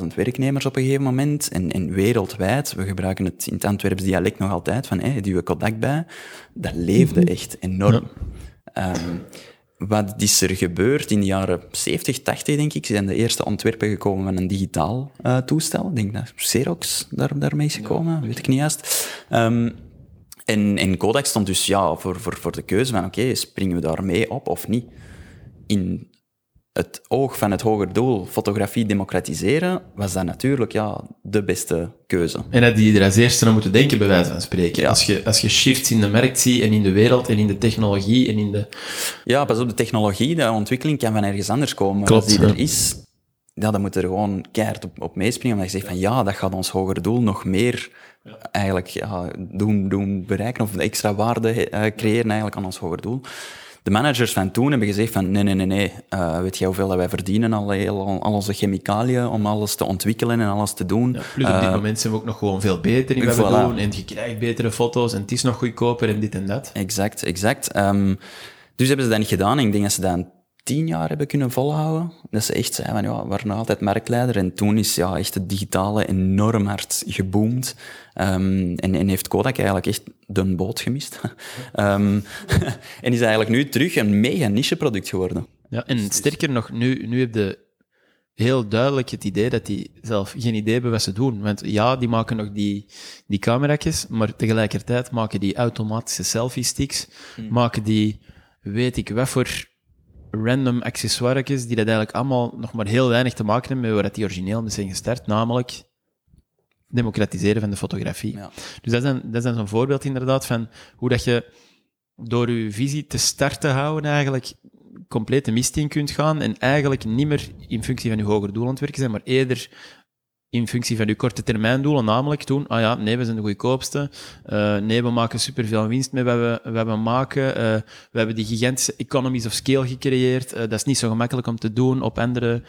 220.000 werknemers op een gegeven moment. En, en wereldwijd, we gebruiken het in het Antwerps dialect nog altijd, van hey, duwen Kodak bij. Dat leefde echt enorm. Ehm, wat is er gebeurd in de jaren 70, 80, denk ik? Zijn de eerste ontwerpen gekomen van een digitaal eh, toestel. Ik denk dat Xerox daar, daarmee is gekomen, weet ik niet juist. Ehm, en, en Kodak stond dus ja, voor, voor, voor de keuze van oké, springen we daar mee op of niet? In het oog van het hoger doel, fotografie democratiseren, was dat natuurlijk ja, de beste keuze. En dat die er als eerste aan moeten denken, bij wijze van spreken. Ja. Als, je, als je shifts in de markt ziet en in de wereld en in de technologie en in de... Ja, pas op, de technologie, de ontwikkeling kan van ergens anders komen. Klopt, als die er is, ja, dan moet er gewoon keihard op, op meespringen. Omdat je zegt van ja, dat gaat ons hoger doel nog meer eigenlijk ja, doen, doen bereiken of extra waarde eh, creëren eigenlijk aan ons hoger doel. De managers van toen hebben gezegd van nee, nee, nee, nee. Uh, weet jij hoeveel dat wij verdienen al, al, al, onze chemicaliën om alles te ontwikkelen en alles te doen. Ja, plus op dit uh, moment zijn we ook nog gewoon veel beter in wat voilà. we doen en je krijgt betere foto's en het is nog goedkoper en dit en dat. Exact, exact. Um, dus hebben ze dat niet gedaan en ik denk dat ze dat tien jaar hebben kunnen volhouden. Dat ze echt zeiden van, ja, we waren nog altijd merkleider. En toen is ja, echt het digitale enorm hard geboomd. Um, en, en heeft Kodak eigenlijk echt de boot gemist. um, en is eigenlijk nu terug een mega niche product geworden. Ja, en sterker nog, nu, nu heb je heel duidelijk het idee dat die zelf geen idee hebben wat ze doen. Want ja, die maken nog die, die camera's, maar tegelijkertijd maken die automatische selfie-sticks, hmm. maken die, weet ik wat voor random accessoires die dat eigenlijk allemaal nog maar heel weinig te maken hebben met waar die origineel mee zijn gestart, namelijk democratiseren van de fotografie. Ja. Dus dat is, een, dat is zo'n voorbeeld inderdaad van hoe dat je door je visie te start te houden eigenlijk complete mist in kunt gaan en eigenlijk niet meer in functie van je hoger doel aan het werken zijn, maar eerder in functie van je korte termijn doelen, namelijk toen, ah ja, nee, we zijn de goedkoopste, uh, nee, we maken superveel winst met wat we, wat we maken, uh, we hebben die gigantische economies of scale gecreëerd, uh, dat is niet zo gemakkelijk om te doen op andere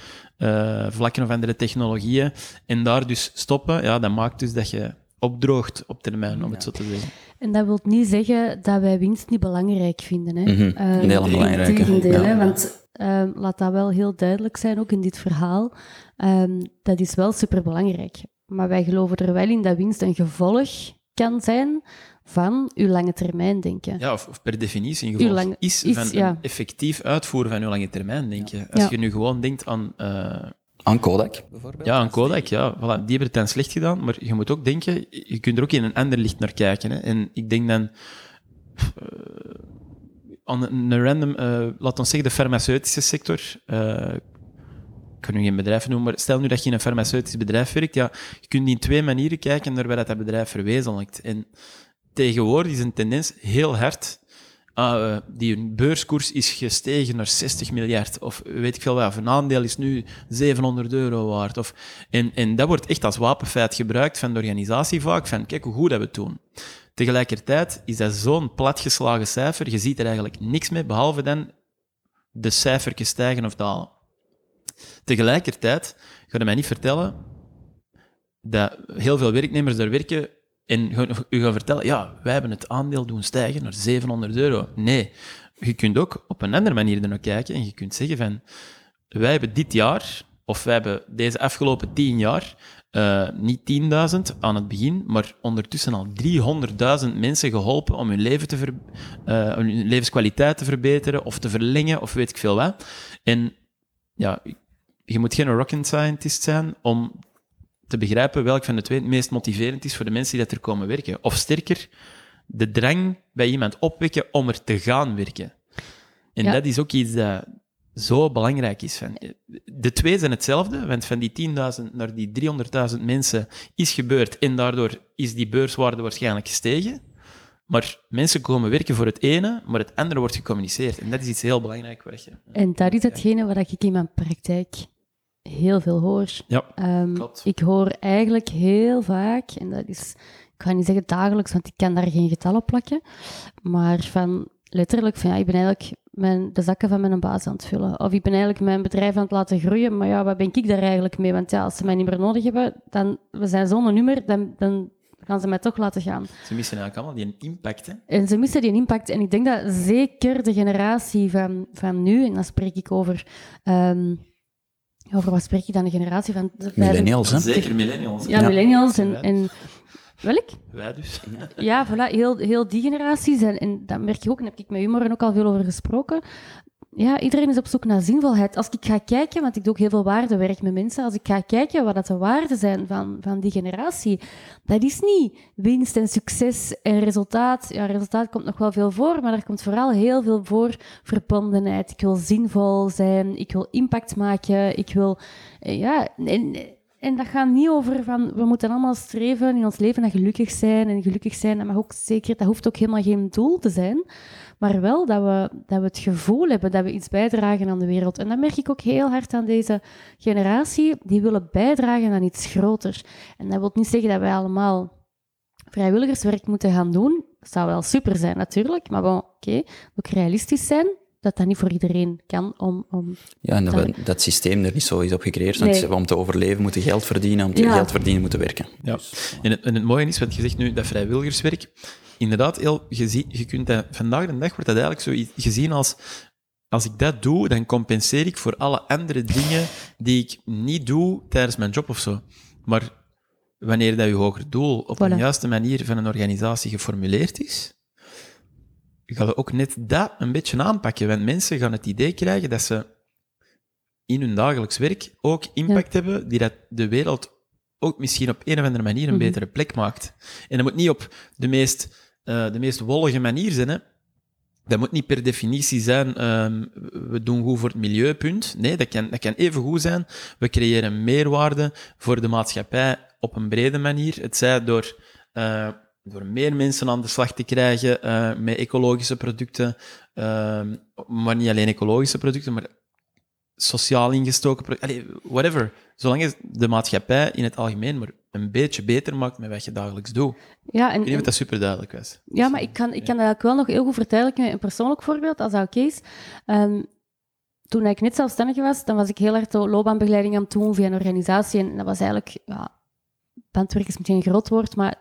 vlakken of andere technologieën, en daar dus stoppen, ja, dat maakt dus dat je opdroogt op termijn, om het zo te zeggen. En dat wil niet zeggen dat wij winst niet belangrijk vinden. Hè? Mm -hmm. uh, heel belangrijk. ja. want uh, laat dat wel heel duidelijk zijn, ook in dit verhaal. Um, dat is wel superbelangrijk. Maar wij geloven er wel in dat winst een gevolg kan zijn van uw lange termijn denken. Ja, of, per definitie een gevolg is, is, van ja. een effectief uitvoeren van uw lange termijn denken. Als je nu gewoon denkt aan... Uh, aan Kodak, bijvoorbeeld? Ja, aan Kodak, ja. Voilà, die hebben het dan slecht gedaan, maar je moet ook denken, je kunt er ook in een ander licht naar kijken. Hè. En ik denk dan... Uh, aan een random, uh, laat ons zeggen, de farmaceutische sector. Ik kan nu geen bedrijf noemen, maar stel nu dat je in een farmaceutisch bedrijf werkt, ja, je kunt in twee manieren kijken naar waar dat, bedrijf verwezenlijkt. En tegenwoordig is een tendens heel hard uh, die beurskoers is gestegen naar 60 miljard, of weet ik veel wat, een aandeel is nu 700 euro waard. Of, en, en dat wordt echt als wapenfeit gebruikt van de organisatie vaak, van kijk hoe goed dat we het doen. Tegelijkertijd is dat zo'n platgeslagen cijfer, je ziet er eigenlijk niks mee, behalve dan de cijfertjes stijgen of dalen. Tegelijkertijd ga je mij niet vertellen dat heel veel werknemers daar werken en u gaan vertellen, ja, wij hebben het aandeel doen stijgen naar 700 euro. Nee, je kunt ook op een andere manier naar kijken en je kunt zeggen van, wij hebben dit jaar, of wij hebben deze afgelopen tien jaar, uh, niet 10.000 aan het begin, maar ondertussen al 300.000 mensen geholpen om hun, leven te ver, uh, hun levenskwaliteit te verbeteren of te verlengen of weet ik veel wat. En ja, je moet geen rocket scientist zijn om te begrijpen welk van de twee het meest motiverend is voor de mensen die dat er komen werken. Of sterker, de drang bij iemand opwekken om er te gaan werken. En dat is ook iets dat zo belangrijk is. De twee zijn hetzelfde, want van die 10.000 naar die 300.000 mensen is gebeurd en daardoor is die beurswaarde waarschijnlijk gestegen. Maar mensen komen werken voor het ene, maar het andere wordt gecommuniceerd. En dat is iets heel belangrijks. En dat is hetgene wat ik in mijn praktijk heel veel hoor. Ja, um, ik hoor eigenlijk heel vaak, en dat is, ik ga niet zeggen dagelijks, want ik kan daar geen getallen plakken, maar van letterlijk van ja, ik ben eigenlijk mijn, de zakken van mijn baas aan het vullen. Of ik ben eigenlijk mijn bedrijf aan het laten groeien, maar ja, wat ben ik daar eigenlijk mee? Want ja, als ze mij niet meer nodig hebben, dan, we zijn zo'n nummer, dan, dan gaan ze mij toch laten gaan. Ze missen eigenlijk allemaal die impact, hè? En ze missen die impact. En ik denk dat zeker de generatie van, van nu, en dan spreek ik over... Um, over wat spreek je dan? De generatie van... De millennials, hè? Zeker millennials. Ja, millennials. En, en welk? Wij dus. Ja, voilà, heel, heel die generaties. En, en dat merk je ook, en daar heb ik met humor ook al veel over gesproken ja, iedereen is op zoek naar zinvolheid. Als ik ga kijken, want ik doe ook heel veel waardewerk met mensen, als ik ga kijken wat dat de waarden zijn van, van die generatie, dat is niet winst en succes en resultaat. Ja, resultaat komt nog wel veel voor, maar er komt vooral heel veel voor verbondenheid. Ik wil zinvol zijn, ik wil impact maken, ik wil, eh, ja, en, en dat gaat niet over van, we moeten allemaal streven in ons leven naar gelukkig zijn en gelukkig zijn, dat mag ook zeker, dat hoeft ook helemaal geen doel te zijn maar wel dat we, dat we het gevoel hebben dat we iets bijdragen aan de wereld. En dat merk ik ook heel hard aan deze generatie, die willen bijdragen aan iets groters. En dat wil niet zeggen dat wij allemaal vrijwilligerswerk moeten gaan doen. Dat zou wel super zijn, natuurlijk, maar bon, oké, okay, ook realistisch zijn. dat dat niet voor iedereen kan om... om ja, en dat, we, dat systeem er niet zo is op gecreëerd. Want om te overleven moeten geld verdienen, om te Ja. geld verdienen moeten werken. Ja. En, het, en het mooie is, wat je zegt nu, dat vrijwilligerswerk, inderdaad, heel, je, zie- je kunt dat, vandaag de dag wordt dat eigenlijk zo gezien als, als ik dat doe, dan compenseer ik voor alle andere dingen die ik niet doe tijdens mijn job of zo. Maar wanneer dat je hoger doel op Voilà. een juiste manier van een organisatie geformuleerd is, ga je ook net dat een beetje aanpakken. Want mensen gaan het idee krijgen dat ze in hun dagelijks werk ook impact hebben die dat de wereld ook misschien op een of andere manier een Mhm. betere plek maakt. En dat moet niet op de meest, eh, de meest wollige manier zijn. Hè. Dat moet niet per definitie zijn, ehm, we doen goed voor het milieu, punt. Nee, dat kan, dat kan even goed zijn. We creëren meerwaarde voor de maatschappij op een brede manier. Het zij door, eh, door meer mensen aan de slag te krijgen eh, met ecologische producten, ehm, maar niet alleen ecologische producten, maar sociaal ingestoken Allee, whatever. Zolang je de maatschappij in het algemeen maar een beetje beter maakt met wat je dagelijks doet. ja, en, Ik weet niet of dat super duidelijk was. Ja, maar ik kan, ik kan dat eigenlijk wel nog heel goed verduidelijken met een persoonlijk voorbeeld, als dat oké is. Ehm, toen ik net zelfstandig was, dan was ik heel erg de loopbaanbegeleiding aan het doen via een organisatie. En dat was eigenlijk, ja, bandwerk is meteen een groot woord, maar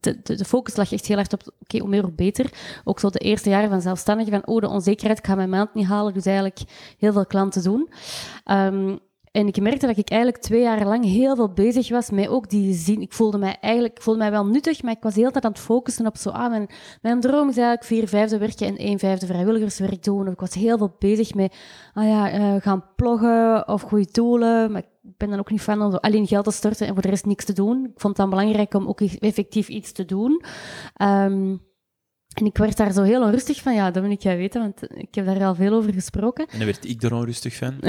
de, focus lag echt heel erg op, oké, hoe meer hoe beter. Ook zo de eerste jaren van zelfstandig, van oh, de onzekerheid, ik ga mijn maand niet halen, dus eigenlijk heel veel klanten doen. Ehm, en ik merkte dat ik eigenlijk twee jaar lang heel veel bezig was met ook die zin. Ik voelde mij eigenlijk, ik voelde mij wel nuttig, maar ik was de hele tijd aan het focussen op zo, ah, mijn, mijn droom is eigenlijk vier vijfde werken en één vijfde vrijwilligerswerk doen. Ik was heel veel bezig met, ah ja, eh, gaan ploggen of goede doelen. Maar ik ben dan ook niet van om alleen geld te storten en voor de rest niks te doen. Ik vond het dan belangrijk om ook effectief iets te doen. Ehm, en ik werd daar zo heel onrustig van. Ja, dat wil ik jij weten, want ik heb daar al veel over gesproken. En dan werd ik er onrustig van.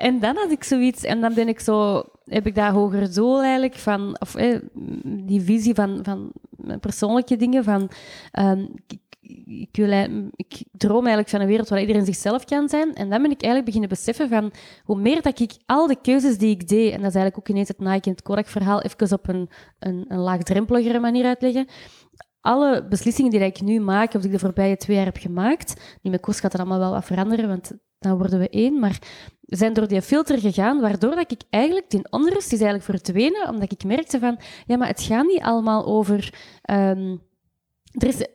En dan had ik zoiets, en dan ben ik zo, heb ik dat hoger doel eigenlijk van, of eh, die visie van, van persoonlijke dingen, van ehm, ik, ik, wil, ik droom eigenlijk van een wereld waar iedereen zichzelf kan zijn. En dan ben ik eigenlijk beginnen beseffen van hoe meer dat ik al de keuzes die ik deed, en dat is eigenlijk ook ineens het Nike en het Kodak-verhaal, even op een, een, een laagdrempeligere manier uitleggen. Alle beslissingen die ik nu maak, of die ik de voorbije twee jaar heb gemaakt, die met koers gaat het allemaal wel wat veranderen, want dan worden we één, maar zijn door die filter gegaan, waardoor dat ik eigenlijk, die onrust is eigenlijk verdwenen, omdat ik merkte van, ja, maar het gaat niet allemaal over... ehm, er is,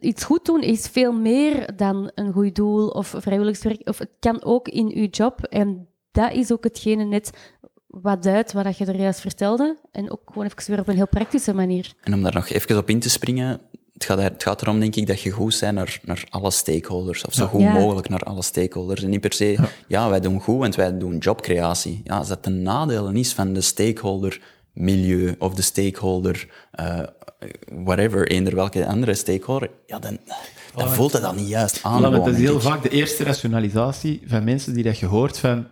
iets goed doen is veel meer dan een goed doel of vrijwilligerswerk, of het kan ook in uw job, en dat is ook hetgene net wat duidt wat je er juist vertelde, en ook gewoon even weer op een heel praktische manier. En om daar nog even op in te springen, het gaat, er- het gaat erom, denk ik, dat je goed bent naar, naar alle stakeholders. Of zo goed Ja. mogelijk naar alle stakeholders. En niet per se, ja. wij doen goed, want wij doen jobcreatie. Ja, als dat een nadeel is van de stakeholder milieu of de stakeholder eh, whatever, eender welke andere stakeholder, ja, dan, dan voelt het dan niet juist aan. Ja, dat is heel vaak de eerste rationalisatie van mensen die dat je hoort van...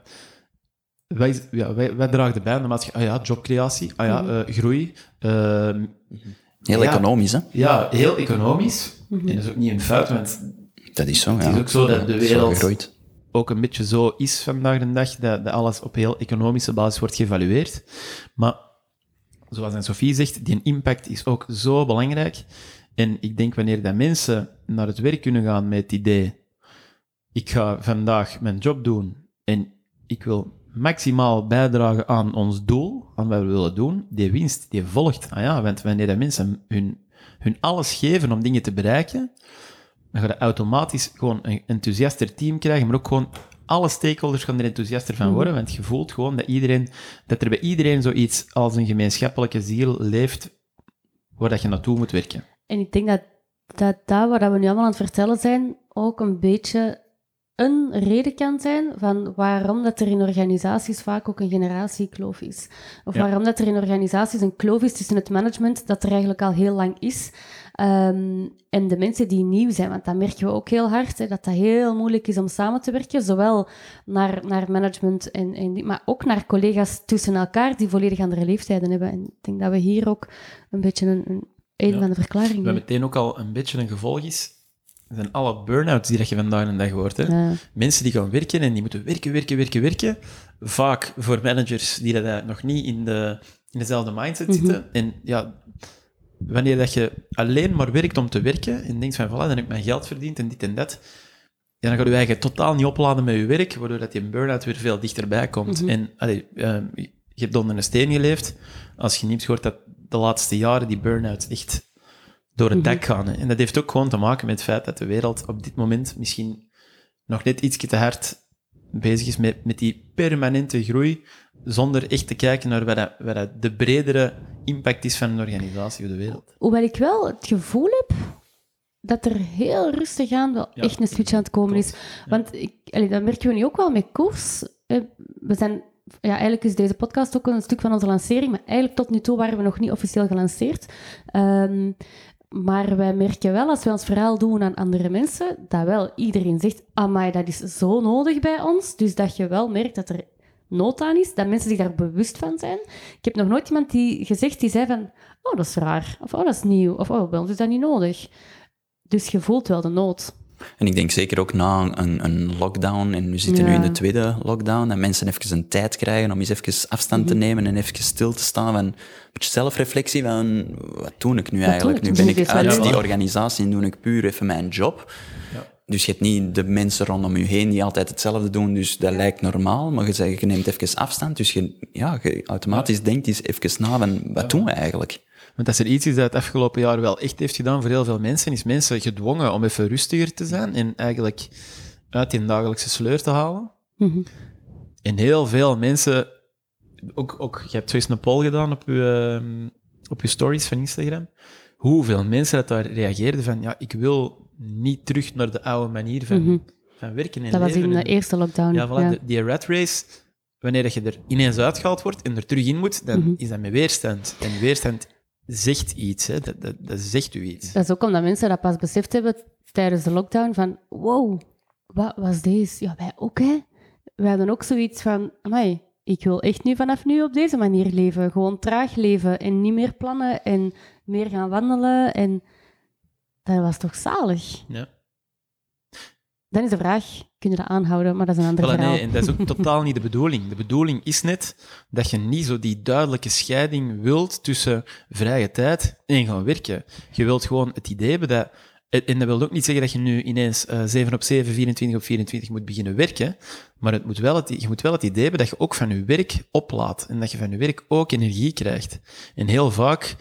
Wij, ja, wij, wij dragen bij aan de maatschappij. Ah ja, jobcreatie. Ah ja, eh, groei. ehm, Heel Ja. economisch, hè? ja, heel economisch. En dat is ook niet een fout, want Dat is zo, ja. het is ook zo dat de wereld ook een beetje zo is vandaag de dag, dat, dat alles op heel economische basis wordt geëvalueerd. Maar zoals aan Sophie zegt, die impact is ook zo belangrijk. En ik denk wanneer dat mensen naar het werk kunnen gaan met het idee, ik ga vandaag mijn job doen en ik wil maximaal bijdragen aan ons doel, aan wat we willen doen, die winst, die volgt. Ah ja, want wanneer dat mensen hun, hun alles geven om dingen te bereiken, dan ga je automatisch gewoon een enthousiaster team krijgen, maar ook gewoon alle stakeholders gaan er enthousiaster van worden, want je voelt gewoon dat, iedereen, dat er bij iedereen zoiets als een gemeenschappelijke ziel leeft waar dat je naartoe moet werken. En ik denk dat dat, dat wat we nu allemaal aan het vertellen zijn, ook een beetje een reden kan zijn van waarom dat er in organisaties vaak ook een generatiekloof is. Of Ja. waarom dat er in organisaties een kloof is tussen het management, dat er eigenlijk al heel lang is, ehm, en de mensen die nieuw zijn. Want dat merken we ook heel hard, hè, dat dat heel moeilijk is om samen te werken, zowel naar, naar management, en, en, maar ook naar collega's tussen elkaar die volledig andere leeftijden hebben. En ik denk dat we hier ook een beetje een, een, een Ja. van de verklaringen Wat meteen ook al een beetje een gevolg is, zijn alle burn-outs die dat je vandaag de dag hoort. Hè? Ja. Mensen die gaan werken en die moeten werken, werken, werken, werken. Vaak voor managers die dat eh, nog niet in, de, in dezelfde mindset Mhm. zitten. En ja, wanneer dat je alleen maar werkt om te werken en denkt van, voilà, dan heb ik mijn geld verdiend en dit en dat. ja, dan ga je eigen totaal niet opladen met je werk, waardoor dat die burn-out weer veel dichterbij komt. Mhm. En allee, ehm, je hebt onder een steen geleefd. Als je niet hoort dat de laatste jaren die burn-outs echt door het Mhm. dak gaan. hè. En dat heeft ook gewoon te maken met het feit dat de wereld op dit moment misschien nog net iets te hard bezig is met, met die permanente groei, zonder echt te kijken naar wat, dat, wat dat de bredere impact is van een organisatie op de wereld. Hoewel ik wel het gevoel heb dat er heel rustig aan wel Ja, echt een switch aan het komen is. Want ik, allee, dat merken we nu ook wel met koers. We zijn, ja, eigenlijk is deze podcast ook een stuk van onze lancering, maar eigenlijk tot nu toe waren we nog niet officieel gelanceerd. Ehm, maar wij merken wel, als wij ons verhaal doen aan andere mensen, dat wel iedereen zegt, amai, dat is zo nodig bij ons. Dus dat je wel merkt dat er nood aan is, dat mensen zich daar bewust van zijn. Ik heb nog nooit iemand die gezegd die zei van, oh, dat is raar, of oh, dat is nieuw, of oh, bij ons is dat niet nodig. Dus je voelt wel de nood. En ik denk zeker ook na een, een lockdown, en we zitten nu Ja. in de tweede lockdown, dat mensen even een tijd krijgen om eens even afstand Mhm. te nemen en even stil te staan. Van, een beetje zelfreflectie van, wat doe ik nu eigenlijk? ik? Nu ben ik uit die organisatie en doe ik puur even mijn job. Ja. Dus je hebt niet de mensen rondom je heen die altijd hetzelfde doen, dus dat lijkt normaal, maar je, zegt, je neemt even afstand, dus je, ja, je automatisch denkt eens even na van, wat doen we eigenlijk? Want als er iets is dat het afgelopen jaar wel echt heeft gedaan voor heel veel mensen, is mensen gedwongen om even rustiger te zijn en eigenlijk uit die dagelijkse sleur te halen. Mhm. En heel veel mensen, ook, ook je hebt zo eens een poll gedaan op je, ehm, op je stories van Instagram, hoeveel mensen dat daar reageerden van, ja, ik wil niet terug naar de oude manier van, Mhm. van werken en Dat was leven. in de eerste lockdown. ja, voilà, ja. de- die rat race, wanneer dat je er ineens uitgehaald wordt en er terug in moet, dan Mhm. is dat met weerstand. En weerstand zegt iets, hè. Dat, dat, dat zegt u iets. Dat is ook omdat mensen dat pas beseft hebben tijdens de lockdown van wow, wat was deze? Ja, wij ook, hè. Wij hadden ook zoiets van, amai, ik wil echt nu vanaf nu op deze manier leven. Gewoon traag leven en niet meer plannen en meer gaan wandelen. En dat was toch zalig? Ja. Dan is de vraag, kun je dat aanhouden? Maar dat is een ander Voilà, verhaal. nee, en dat is ook totaal niet de bedoeling. De bedoeling is net dat je niet zo die duidelijke scheiding wilt tussen vrije tijd en gaan werken. Je wilt gewoon het idee hebben dat... En dat wil ook niet zeggen dat je nu ineens eh 7 op 7, 24 op 24 moet beginnen werken, maar het moet wel het, je moet wel het idee hebben dat je ook van je werk oplaat en dat je van je werk ook energie krijgt. En heel vaak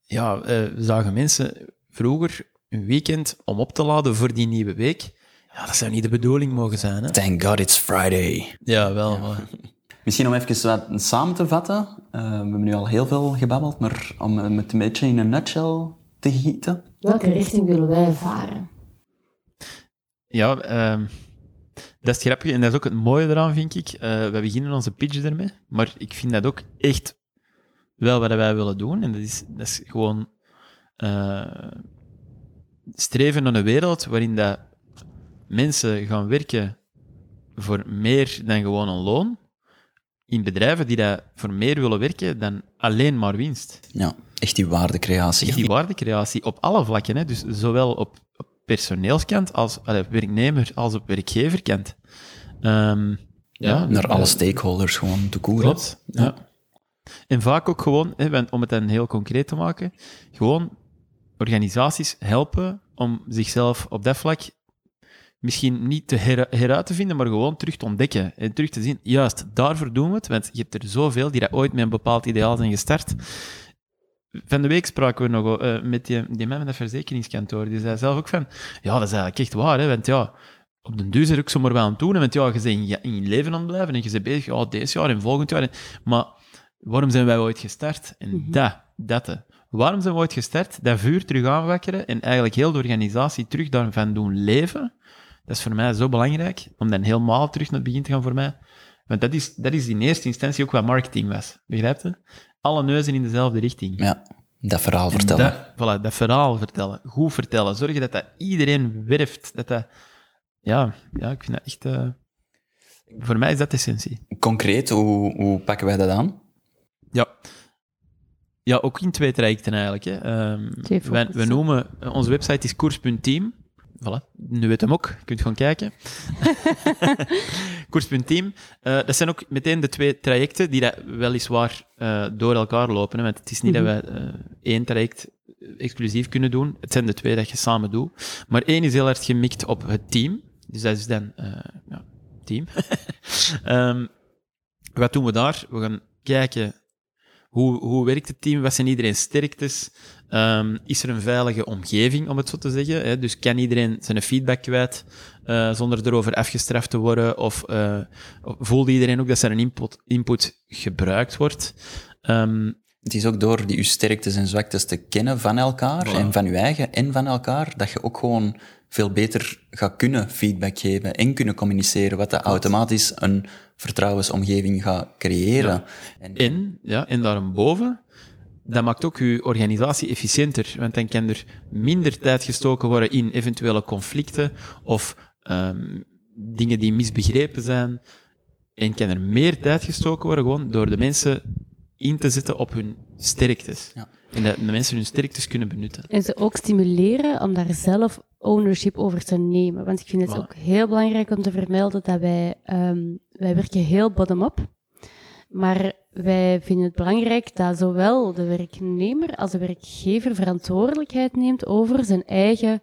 ja, eh, zagen mensen vroeger een weekend om op te laden voor die nieuwe week. Ja, dat zou niet de bedoeling mogen zijn. Hè? Thank God it's Friday. Ja, wel. maar- Misschien om even wat samen te vatten. Eh, we hebben nu al heel veel gebabbeld, maar om het een beetje in een nutshell te gieten. Welke richting willen wij varen? Ja, ehm, dat is het grappige en dat is ook het mooie eraan, vind ik. Eh we beginnen onze pitch ermee, maar ik vind dat ook echt wel wat wij willen doen. En dat is, dat is gewoon eh, streven naar een wereld waarin dat mensen gaan werken voor meer dan gewoon een loon. In bedrijven die dat voor meer willen werken dan alleen maar winst. Ja, echt die waardecreatie. Echt die waardecreatie op alle vlakken. Hè? Dus zowel op, op personeelskant, als allee, op werknemer, als op werkgeverkant. Ehm, ja, Naar alle eh, stakeholders gewoon te koeren. Klopt. Ja. En vaak ook gewoon, hè, om het dan heel concreet te maken, gewoon organisaties helpen om zichzelf op dat vlak misschien niet te her- heruit te vinden, maar gewoon terug te ontdekken. En terug te zien, juist, daarvoor doen we het, want je hebt er zoveel die dat ooit met een bepaald ideaal zijn gestart. Van de week spraken we nog eh, met die, die man met dat verzekeringskantoor. Die zei zelf ook van, ja, dat is eigenlijk echt waar, hè, want ja, op den duur er ook zomaar wel aan het doen, want ja, je bent in je, in je leven aan het blijven en je bent bezig, ja, deze jaar en volgend jaar. en- maar waarom zijn wij ooit gestart? En Mhm. dat, dat. Waarom zijn we ooit gestart? Dat vuur terug aanwakkeren en eigenlijk heel de organisatie terug daarvan doen leven. Dat is voor mij zo belangrijk, om dan helemaal terug naar het begin te gaan voor mij. Want dat is, dat is in eerste instantie ook wat marketing was. Begrijp je? Alle neuzen in dezelfde richting. Ja, dat verhaal vertellen. Dat, voilà, dat verhaal vertellen. Goed vertellen. Zorgen dat dat iedereen werft. Dat dat... Ja, ja, ik vind dat echt... eh, Voor mij is dat de essentie. Concreet, hoe, hoe pakken wij dat aan? Ja. Ja, ook in twee trajecten eigenlijk. Hè. Ehm, wij, we focussen. noemen, onze website is koers.team. voilà, nu weet hem ook. Je kunt gewoon kijken. Koers.team. Uh, dat zijn ook meteen de twee trajecten die dat weliswaar uh, door elkaar lopen. Hè, want het is niet dat wij uh, één traject exclusief kunnen doen. Het zijn de twee dat je samen doet. Maar één is heel erg gemikt op het team. Dus dat is dan ja, team. um, wat doen we daar? We gaan kijken hoe, hoe werkt het team? Wat zijn iedereen sterktes? Um, is er een veilige omgeving, om het zo te zeggen? Hè? Dus kan iedereen zijn feedback kwijt uh, zonder erover afgestraft te worden? Of uh, voelt iedereen ook dat zijn input, input gebruikt wordt? Um, het is ook door die uw sterktes en zwaktes te kennen van elkaar en van je eigen en van elkaar, dat je ook gewoon veel beter gaat kunnen feedback geven en kunnen communiceren, wat dat automatisch een vertrouwensomgeving gaat creëren. Ja. En, en, ja, en daarboven, dat maakt ook je organisatie efficiënter, want dan kan er minder tijd gestoken worden in eventuele conflicten of um, dingen die misbegrepen zijn. En kan er meer tijd gestoken worden gewoon door de mensen in te zetten op hun sterktes. Ja. En dat de mensen hun sterktes kunnen benutten. En ze ook stimuleren om daar zelf ownership over te nemen. Want ik vind het ook heel belangrijk om te vermelden dat wij, um, wij werken heel bottom-up. Maar wij vinden het belangrijk dat zowel de werknemer als de werkgever verantwoordelijkheid neemt over zijn eigen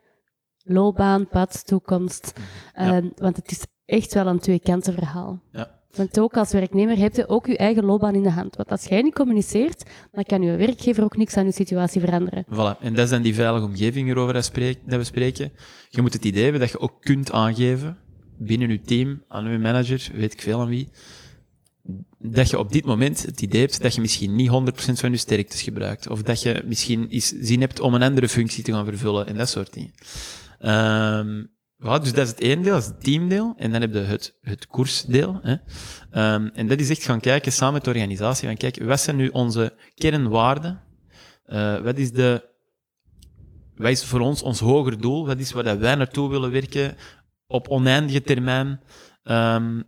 loopbaan, pad, toekomst. Ja. Um, want het is echt wel een twee-kanten verhaal. Ja. Want ook als werknemer heb je ook je eigen loopbaan in de hand. Want als jij niet communiceert, dan kan je werkgever ook niks aan je situatie veranderen. Voilà. En dat is dan die veilige omgeving waarover dat we spreken. Je moet het idee hebben dat je ook kunt aangeven binnen je team, aan je manager, weet ik veel aan wie, dat je op dit moment het idee hebt dat je misschien niet 100% van je sterktes gebruikt. Of dat je misschien eens zin hebt om een andere functie te gaan vervullen en dat soort dingen. Um, ja, dus dat is het ene deel, dat is het teamdeel. En dan heb je het, het koersdeel. Hè. Um, en dat is echt gaan kijken samen met de organisatie. Van kijk, wat zijn nu onze kernwaarden? Uh, wat is de, wat is voor ons ons hoger doel? Wat is waar wij naartoe willen werken op oneindige termijn? Um,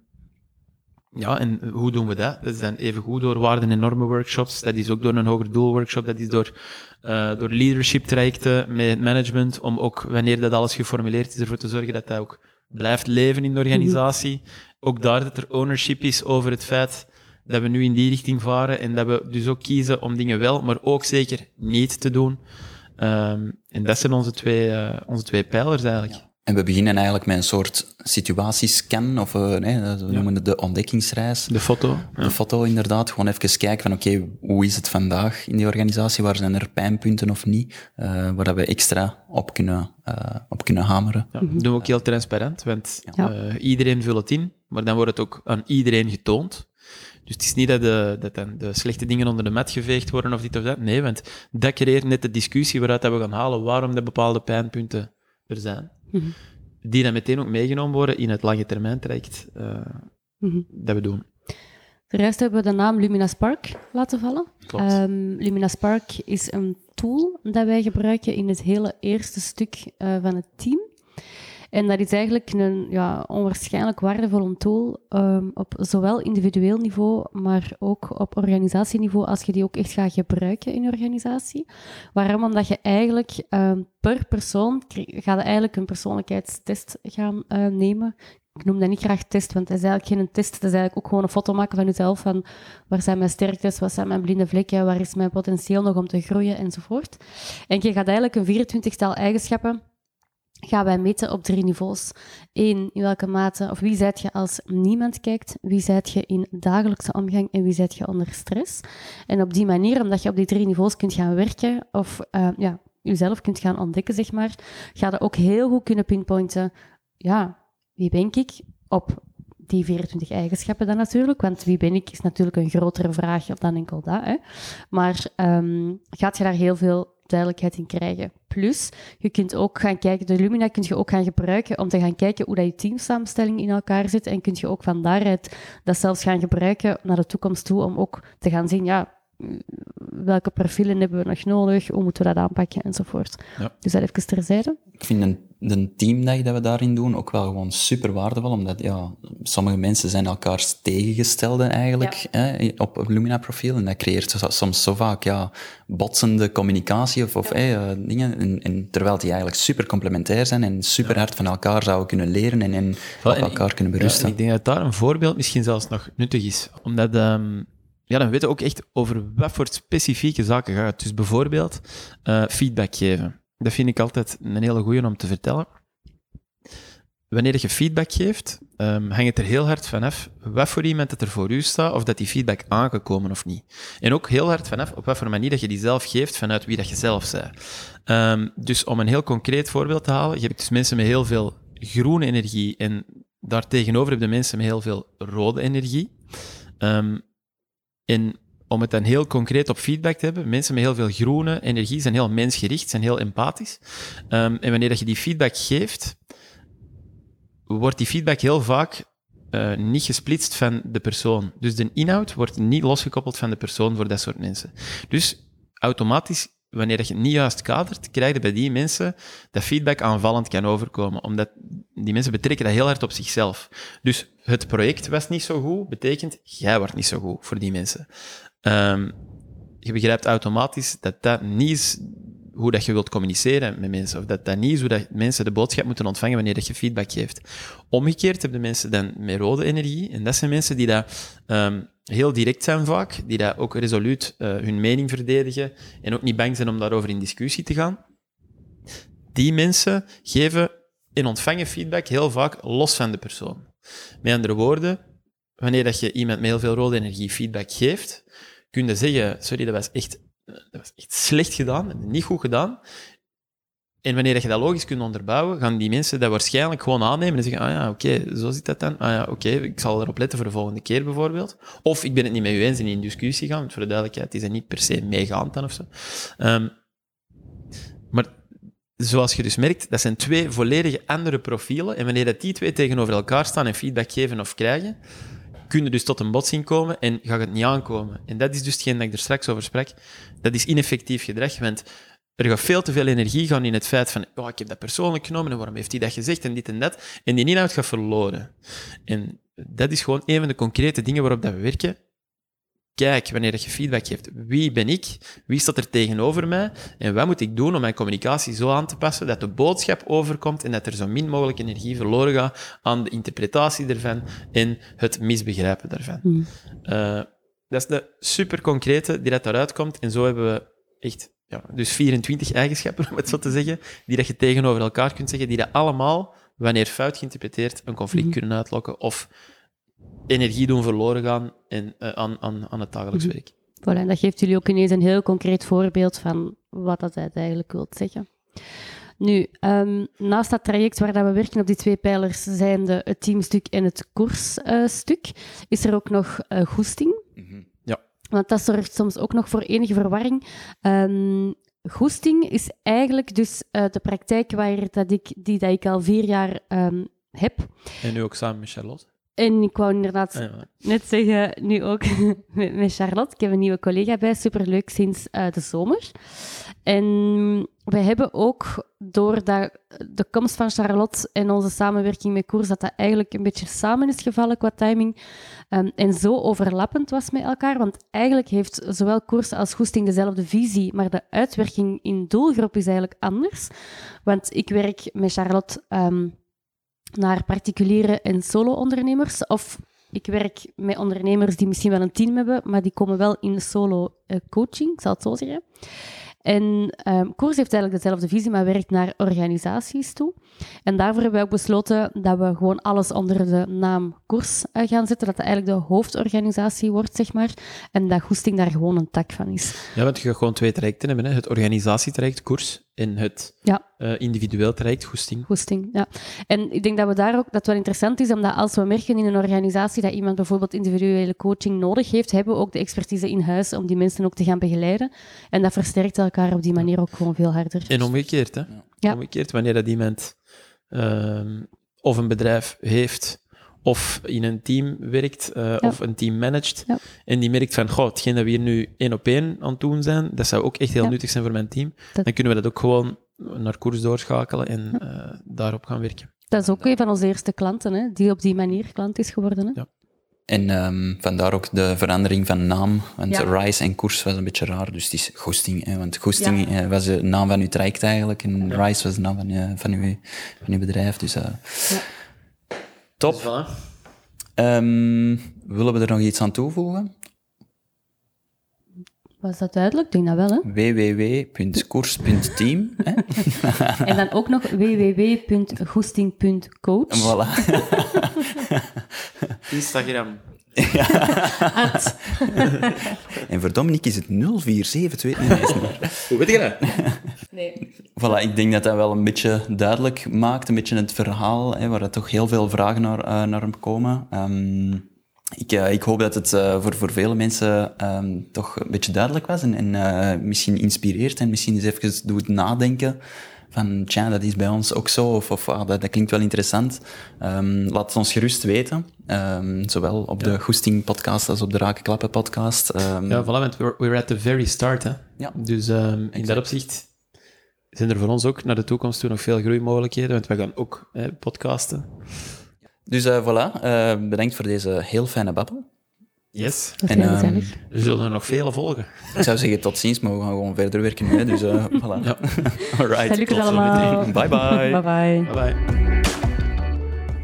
ja, en hoe doen we dat? Dat is dan even goed door waarden en normen workshops. Dat is ook door een hoger doel workshop. Dat is door, uh, door leadership trajecten met management. Om ook, wanneer dat alles geformuleerd is, ervoor te zorgen dat dat ook blijft leven in de organisatie. Ook daar dat er ownership is over het feit dat we nu in die richting varen. En dat we dus ook kiezen om dingen wel, maar ook zeker niet te doen. Um, en dat zijn onze twee, uh, onze twee pijlers eigenlijk. En we beginnen eigenlijk met een soort situatiescan, of uh, nee, we noemen het de ontdekkingsreis. De foto. De foto, inderdaad. Gewoon even kijken van, oké, okay, hoe is het vandaag in die organisatie? Waar zijn er pijnpunten of niet? Uh, waar we extra op kunnen, uh, op kunnen hameren. Ja, dat doen we ook heel transparant, want iedereen vult het in, maar dan wordt het ook aan iedereen getoond. Dus het is niet dat, de, dat de slechte dingen onder de mat geveegd worden of dit of dat. Nee, want dat creëert net de discussie waaruit dat we gaan halen waarom de bepaalde pijnpunten er zijn. Mhm. Die dan meteen ook meegenomen worden in het lange termijn traject uh, mm dat we doen. De rest hebben we de naam Lumina Spark laten vallen. Um, Lumina Spark is een tool dat wij gebruiken in het hele eerste stuk uh, van het team. En dat is eigenlijk een ja, onwaarschijnlijk waardevolle tool um, op zowel individueel niveau, maar ook op organisatieniveau, als je die ook echt gaat gebruiken in je organisatie. Waarom? Omdat je eigenlijk um, per persoon gaat eigenlijk een persoonlijkheidstest gaan uh, nemen. Ik noem dat niet graag test, want dat is eigenlijk geen test. Dat is eigenlijk ook gewoon een foto maken van jezelf. Van waar zijn mijn sterktes, wat zijn mijn blinde vlekken, waar is mijn potentieel nog om te groeien, enzovoort. En je gaat eigenlijk een 24-tal eigenschappen gaan wij meten op drie niveaus. In welke mate of wie zijt je als niemand kijkt, wie zijt je in dagelijkse omgang en wie zijt je onder stress. En op die manier, omdat je op die drie niveaus kunt gaan werken of uh, ja, jezelf kunt gaan ontdekken, zeg maar, ga je ook heel goed kunnen pinpointen, ja, wie ben ik op die 24 eigenschappen dan natuurlijk, want wie ben ik is natuurlijk een grotere vraag dan enkel dat. Hè. Maar um, gaat je daar heel veel duidelijkheid in krijgen. Plus, je kunt ook gaan kijken, de Lumina kun je ook gaan gebruiken om te gaan kijken hoe dat je teamsamenstelling in elkaar zit. En kun je ook van daaruit dat zelfs gaan gebruiken naar de toekomst toe, om ook te gaan zien, ja, welke profielen hebben we nog nodig, hoe moeten we dat aanpakken, enzovoort. Ja. Dus dat even terzijde. Ik vind een, de teamdag dat we daarin doen ook wel gewoon super waardevol, omdat ja, sommige mensen zijn elkaars tegengestelden eigenlijk hè, op Lumina-profiel. En dat creëert soms zo vaak ja, botsende communicatie of, of hè, eh, dingen. En, en terwijl die eigenlijk super complementair zijn en super hard van elkaar zouden kunnen leren en, en op elkaar kunnen berusten. en ik denk dat daar een voorbeeld misschien zelfs nog nuttig is. Omdat ehm, ja, dan weten we ook echt over wat voor specifieke zaken gaat. Dus bijvoorbeeld eh, feedback geven. Dat vind ik altijd een hele goeie om te vertellen. Wanneer je feedback geeft, ehm hangt het er heel hard vanaf wat voor iemand er voor u staat, of dat die feedback aangekomen of niet. En ook heel hard vanaf op wat voor manier dat je die zelf geeft, vanuit wie dat je zelf bent. Ehm, dus om een heel concreet voorbeeld te halen, je hebt dus mensen met heel veel groene energie en daartegenover heb je mensen met heel veel rode energie. Ehm, en om het dan heel concreet op feedback te hebben, mensen met heel veel groene energie zijn heel mensgericht, zijn heel empathisch. Ehm, en wanneer dat je die feedback geeft, wordt die feedback heel vaak eh, niet gesplitst van de persoon. Dus de inhoud wordt niet losgekoppeld van de persoon voor dat soort mensen. Dus automatisch, wanneer je het niet juist kadert, krijg je bij die mensen dat feedback aanvallend kan overkomen. Omdat die mensen betrekken dat heel hard op zichzelf. Dus het project was niet zo goed, betekent jij wordt niet zo goed voor die mensen. Ehm, je begrijpt automatisch dat dat niet is hoe dat je wilt communiceren met mensen. Of dat dat niet is hoe dat mensen de boodschap moeten ontvangen wanneer dat je feedback geeft. Omgekeerd hebben de mensen dan met rode energie. En dat zijn mensen die dat ehm, heel direct zijn vaak, die dat ook resoluut eh, hun mening verdedigen en ook niet bang zijn om daarover in discussie te gaan. Die mensen geven en ontvangen feedback heel vaak los van de persoon. Met andere woorden, wanneer dat je iemand met heel veel rode energie feedback geeft, kun je zeggen, sorry, dat was echt, dat was echt slecht gedaan, niet goed gedaan. En wanneer dat je dat logisch kunt onderbouwen, gaan die mensen dat waarschijnlijk gewoon aannemen en zeggen, ah ja, oké, zo zit dat dan. Ah ja, oké, ik zal erop letten voor de volgende keer bijvoorbeeld. Of ik ben het niet met u eens en in discussie gaan, want voor de duidelijkheid, die zijn niet per se meegaand dan of zo. Ehm, zoals je dus merkt, dat zijn twee volledige andere profielen. En wanneer dat die twee tegenover elkaar staan en feedback geven of krijgen, kun je dus tot een botsing komen en gaat het niet aankomen. En dat is dus hetgeen dat ik er straks over sprak. Dat is ineffectief gedrag, want er gaat veel te veel energie gaan in het feit van oh, ik heb dat persoonlijk genomen en waarom heeft hij dat gezegd en dit en dat. En die inhoud gaat verloren. En dat is gewoon een van de concrete dingen waarop dat we werken. Kijk, wanneer je feedback geeft, wie ben ik? Wie staat er tegenover mij? En wat moet ik doen om mijn communicatie zo aan te passen dat de boodschap overkomt en dat er zo min mogelijk energie verloren gaat aan de interpretatie ervan en het misbegrijpen daarvan. Hmm. Uh, dat is de super concrete die dat daaruit komt. En zo hebben we echt ja, dus 24 eigenschappen, om het zo te zeggen, die dat je tegenover elkaar kunt zeggen, die dat allemaal, wanneer fout geïnterpreteerd, een conflict Mhm. kunnen uitlokken of energie doen verloren gaan in, uh, aan, aan, aan het dagelijks Mhm. werk. Voilà, en dat geeft jullie ook ineens een heel concreet voorbeeld van wat dat eigenlijk wil zeggen. Nu, um, naast dat traject waar dat we werken op die twee pijlers, zijn de, het teamstuk en het koersstuk, uh, is er ook nog uh, goesting. Mm-hmm. Ja. Want dat zorgt soms ook nog voor enige verwarring. Um, goesting is eigenlijk dus uh, de praktijk waar dat ik, die dat ik al vier jaar um, heb. En nu ook samen met Charlotte? En ik wou inderdaad Ah, ja. net zeggen, nu ook met, met Charlotte. Ik heb een nieuwe collega bij, superleuk sinds uh, de zomer. En we hebben ook door dat, de komst van Charlotte en onze samenwerking met Koers, dat dat eigenlijk een beetje samen is gevallen qua timing. Um, en zo overlappend was met elkaar. Want eigenlijk heeft zowel Koers als Goesting dezelfde visie, maar de uitwerking in doelgroep is eigenlijk anders. Want ik werk met Charlotte... Um, naar particuliere en solo-ondernemers. Of ik werk met ondernemers die misschien wel een team hebben, maar die komen wel in solo-coaching, ik zal het zo zeggen. En um, Koers heeft eigenlijk dezelfde visie, maar werkt naar organisaties toe. En daarvoor hebben we ook besloten dat we gewoon alles onder de naam Koers uh, gaan zetten. Dat dat eigenlijk de hoofdorganisatie wordt, zeg maar. En dat Goesting daar gewoon een tak van is. Ja, want je gaat gewoon twee trajecten hebben. Hè? Het organisatietraject, Koers, en het ja. uh, individueel traject, Goesting. Goesting, ja. En ik denk dat we daar ook, dat wel interessant is, omdat als we merken in een organisatie dat iemand bijvoorbeeld individuele coaching nodig heeft, hebben we ook de expertise in huis om die mensen ook te gaan begeleiden. En dat versterkt elkaar op die manier ook gewoon veel harder. En omgekeerd, hè? Ja. Omgekeerd, wanneer dat iemand uh, of een bedrijf heeft of in een team werkt uh, of een team managt Ja. en die merkt van, goh, hetgeen dat we hier nu één op één aan het doen zijn, dat zou ook echt heel Ja. nuttig zijn voor mijn team. Dat- Dan kunnen we dat ook gewoon naar koers doorschakelen en eh, daarop gaan werken. Dat is ook een van onze eerste klanten, hè, die op die manier klant is geworden. Hè. Ja. En ehm, vandaar ook de verandering van naam. Want Ja. Rise en Koers was een beetje raar, dus het is Goesting. Hè, want Goesting eh, was de naam van uw traject eigenlijk. En Rise was de naam van, je, van, uw, van uw bedrijf. Dus, eh, Top. Dus voilà. Ehm, willen we er nog iets aan toevoegen? Was dat duidelijk? Ik denk dat wel. Hè. www.koers.team. hè? En dan ook nog www.goesting.coach. Voilà. Instagram. En voor Dominique is het 04728. Nee, is niet. Hoe weet je dat? Nee. Voilà, ik denk dat dat wel een beetje duidelijk maakt, een beetje het verhaal, hè, waar er toch heel veel vragen naar, eh, naar hem komen. Ehm, ik, eh, ik hoop dat het eh, voor, voor vele mensen ehm, toch een beetje duidelijk was en, en misschien inspireert en misschien eens even doet nadenken van, tja, dat is bij ons ook zo, of, of ah, dat, dat klinkt wel interessant. Ehm, laat het ons gerust weten, Ehm, zowel op de Goesting podcast als op de Rakenklappen podcast. Ehm, Ja, voilà, want we're, we're at the very start. Hè. Ja. Dus in dat opzicht zijn er voor ons ook naar de toekomst toe nog veel groeimogelijkheden, want we gaan ook podcasten. Dus eh, voilà, bedankt voor deze heel fijne babbel. Yes. Dat is En, ehm. Er zullen er nog vele volgen. Ik zou zeggen tot ziens, maar we gaan gewoon verder werken hè, Dus eh voilà. Ja. Alright. Salut tot allemaal. Bye bye. Bye bye. Bye bye.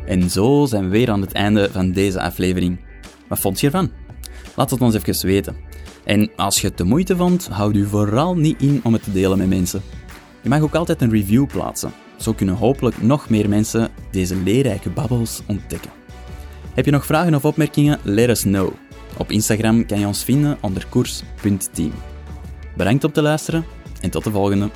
En zo zijn we weer aan het einde van deze aflevering. Wat vond je ervan? Laat het ons even weten. En als je het de moeite vond, houd u vooral niet in om het te delen met mensen. Je mag ook altijd een review plaatsen. Zo kunnen hopelijk nog meer mensen deze leerrijke babbels ontdekken. Heb je nog vragen of opmerkingen? Let us know. Op Instagram kan je ons vinden onder koers.team. Bedankt om te luisteren en tot de volgende.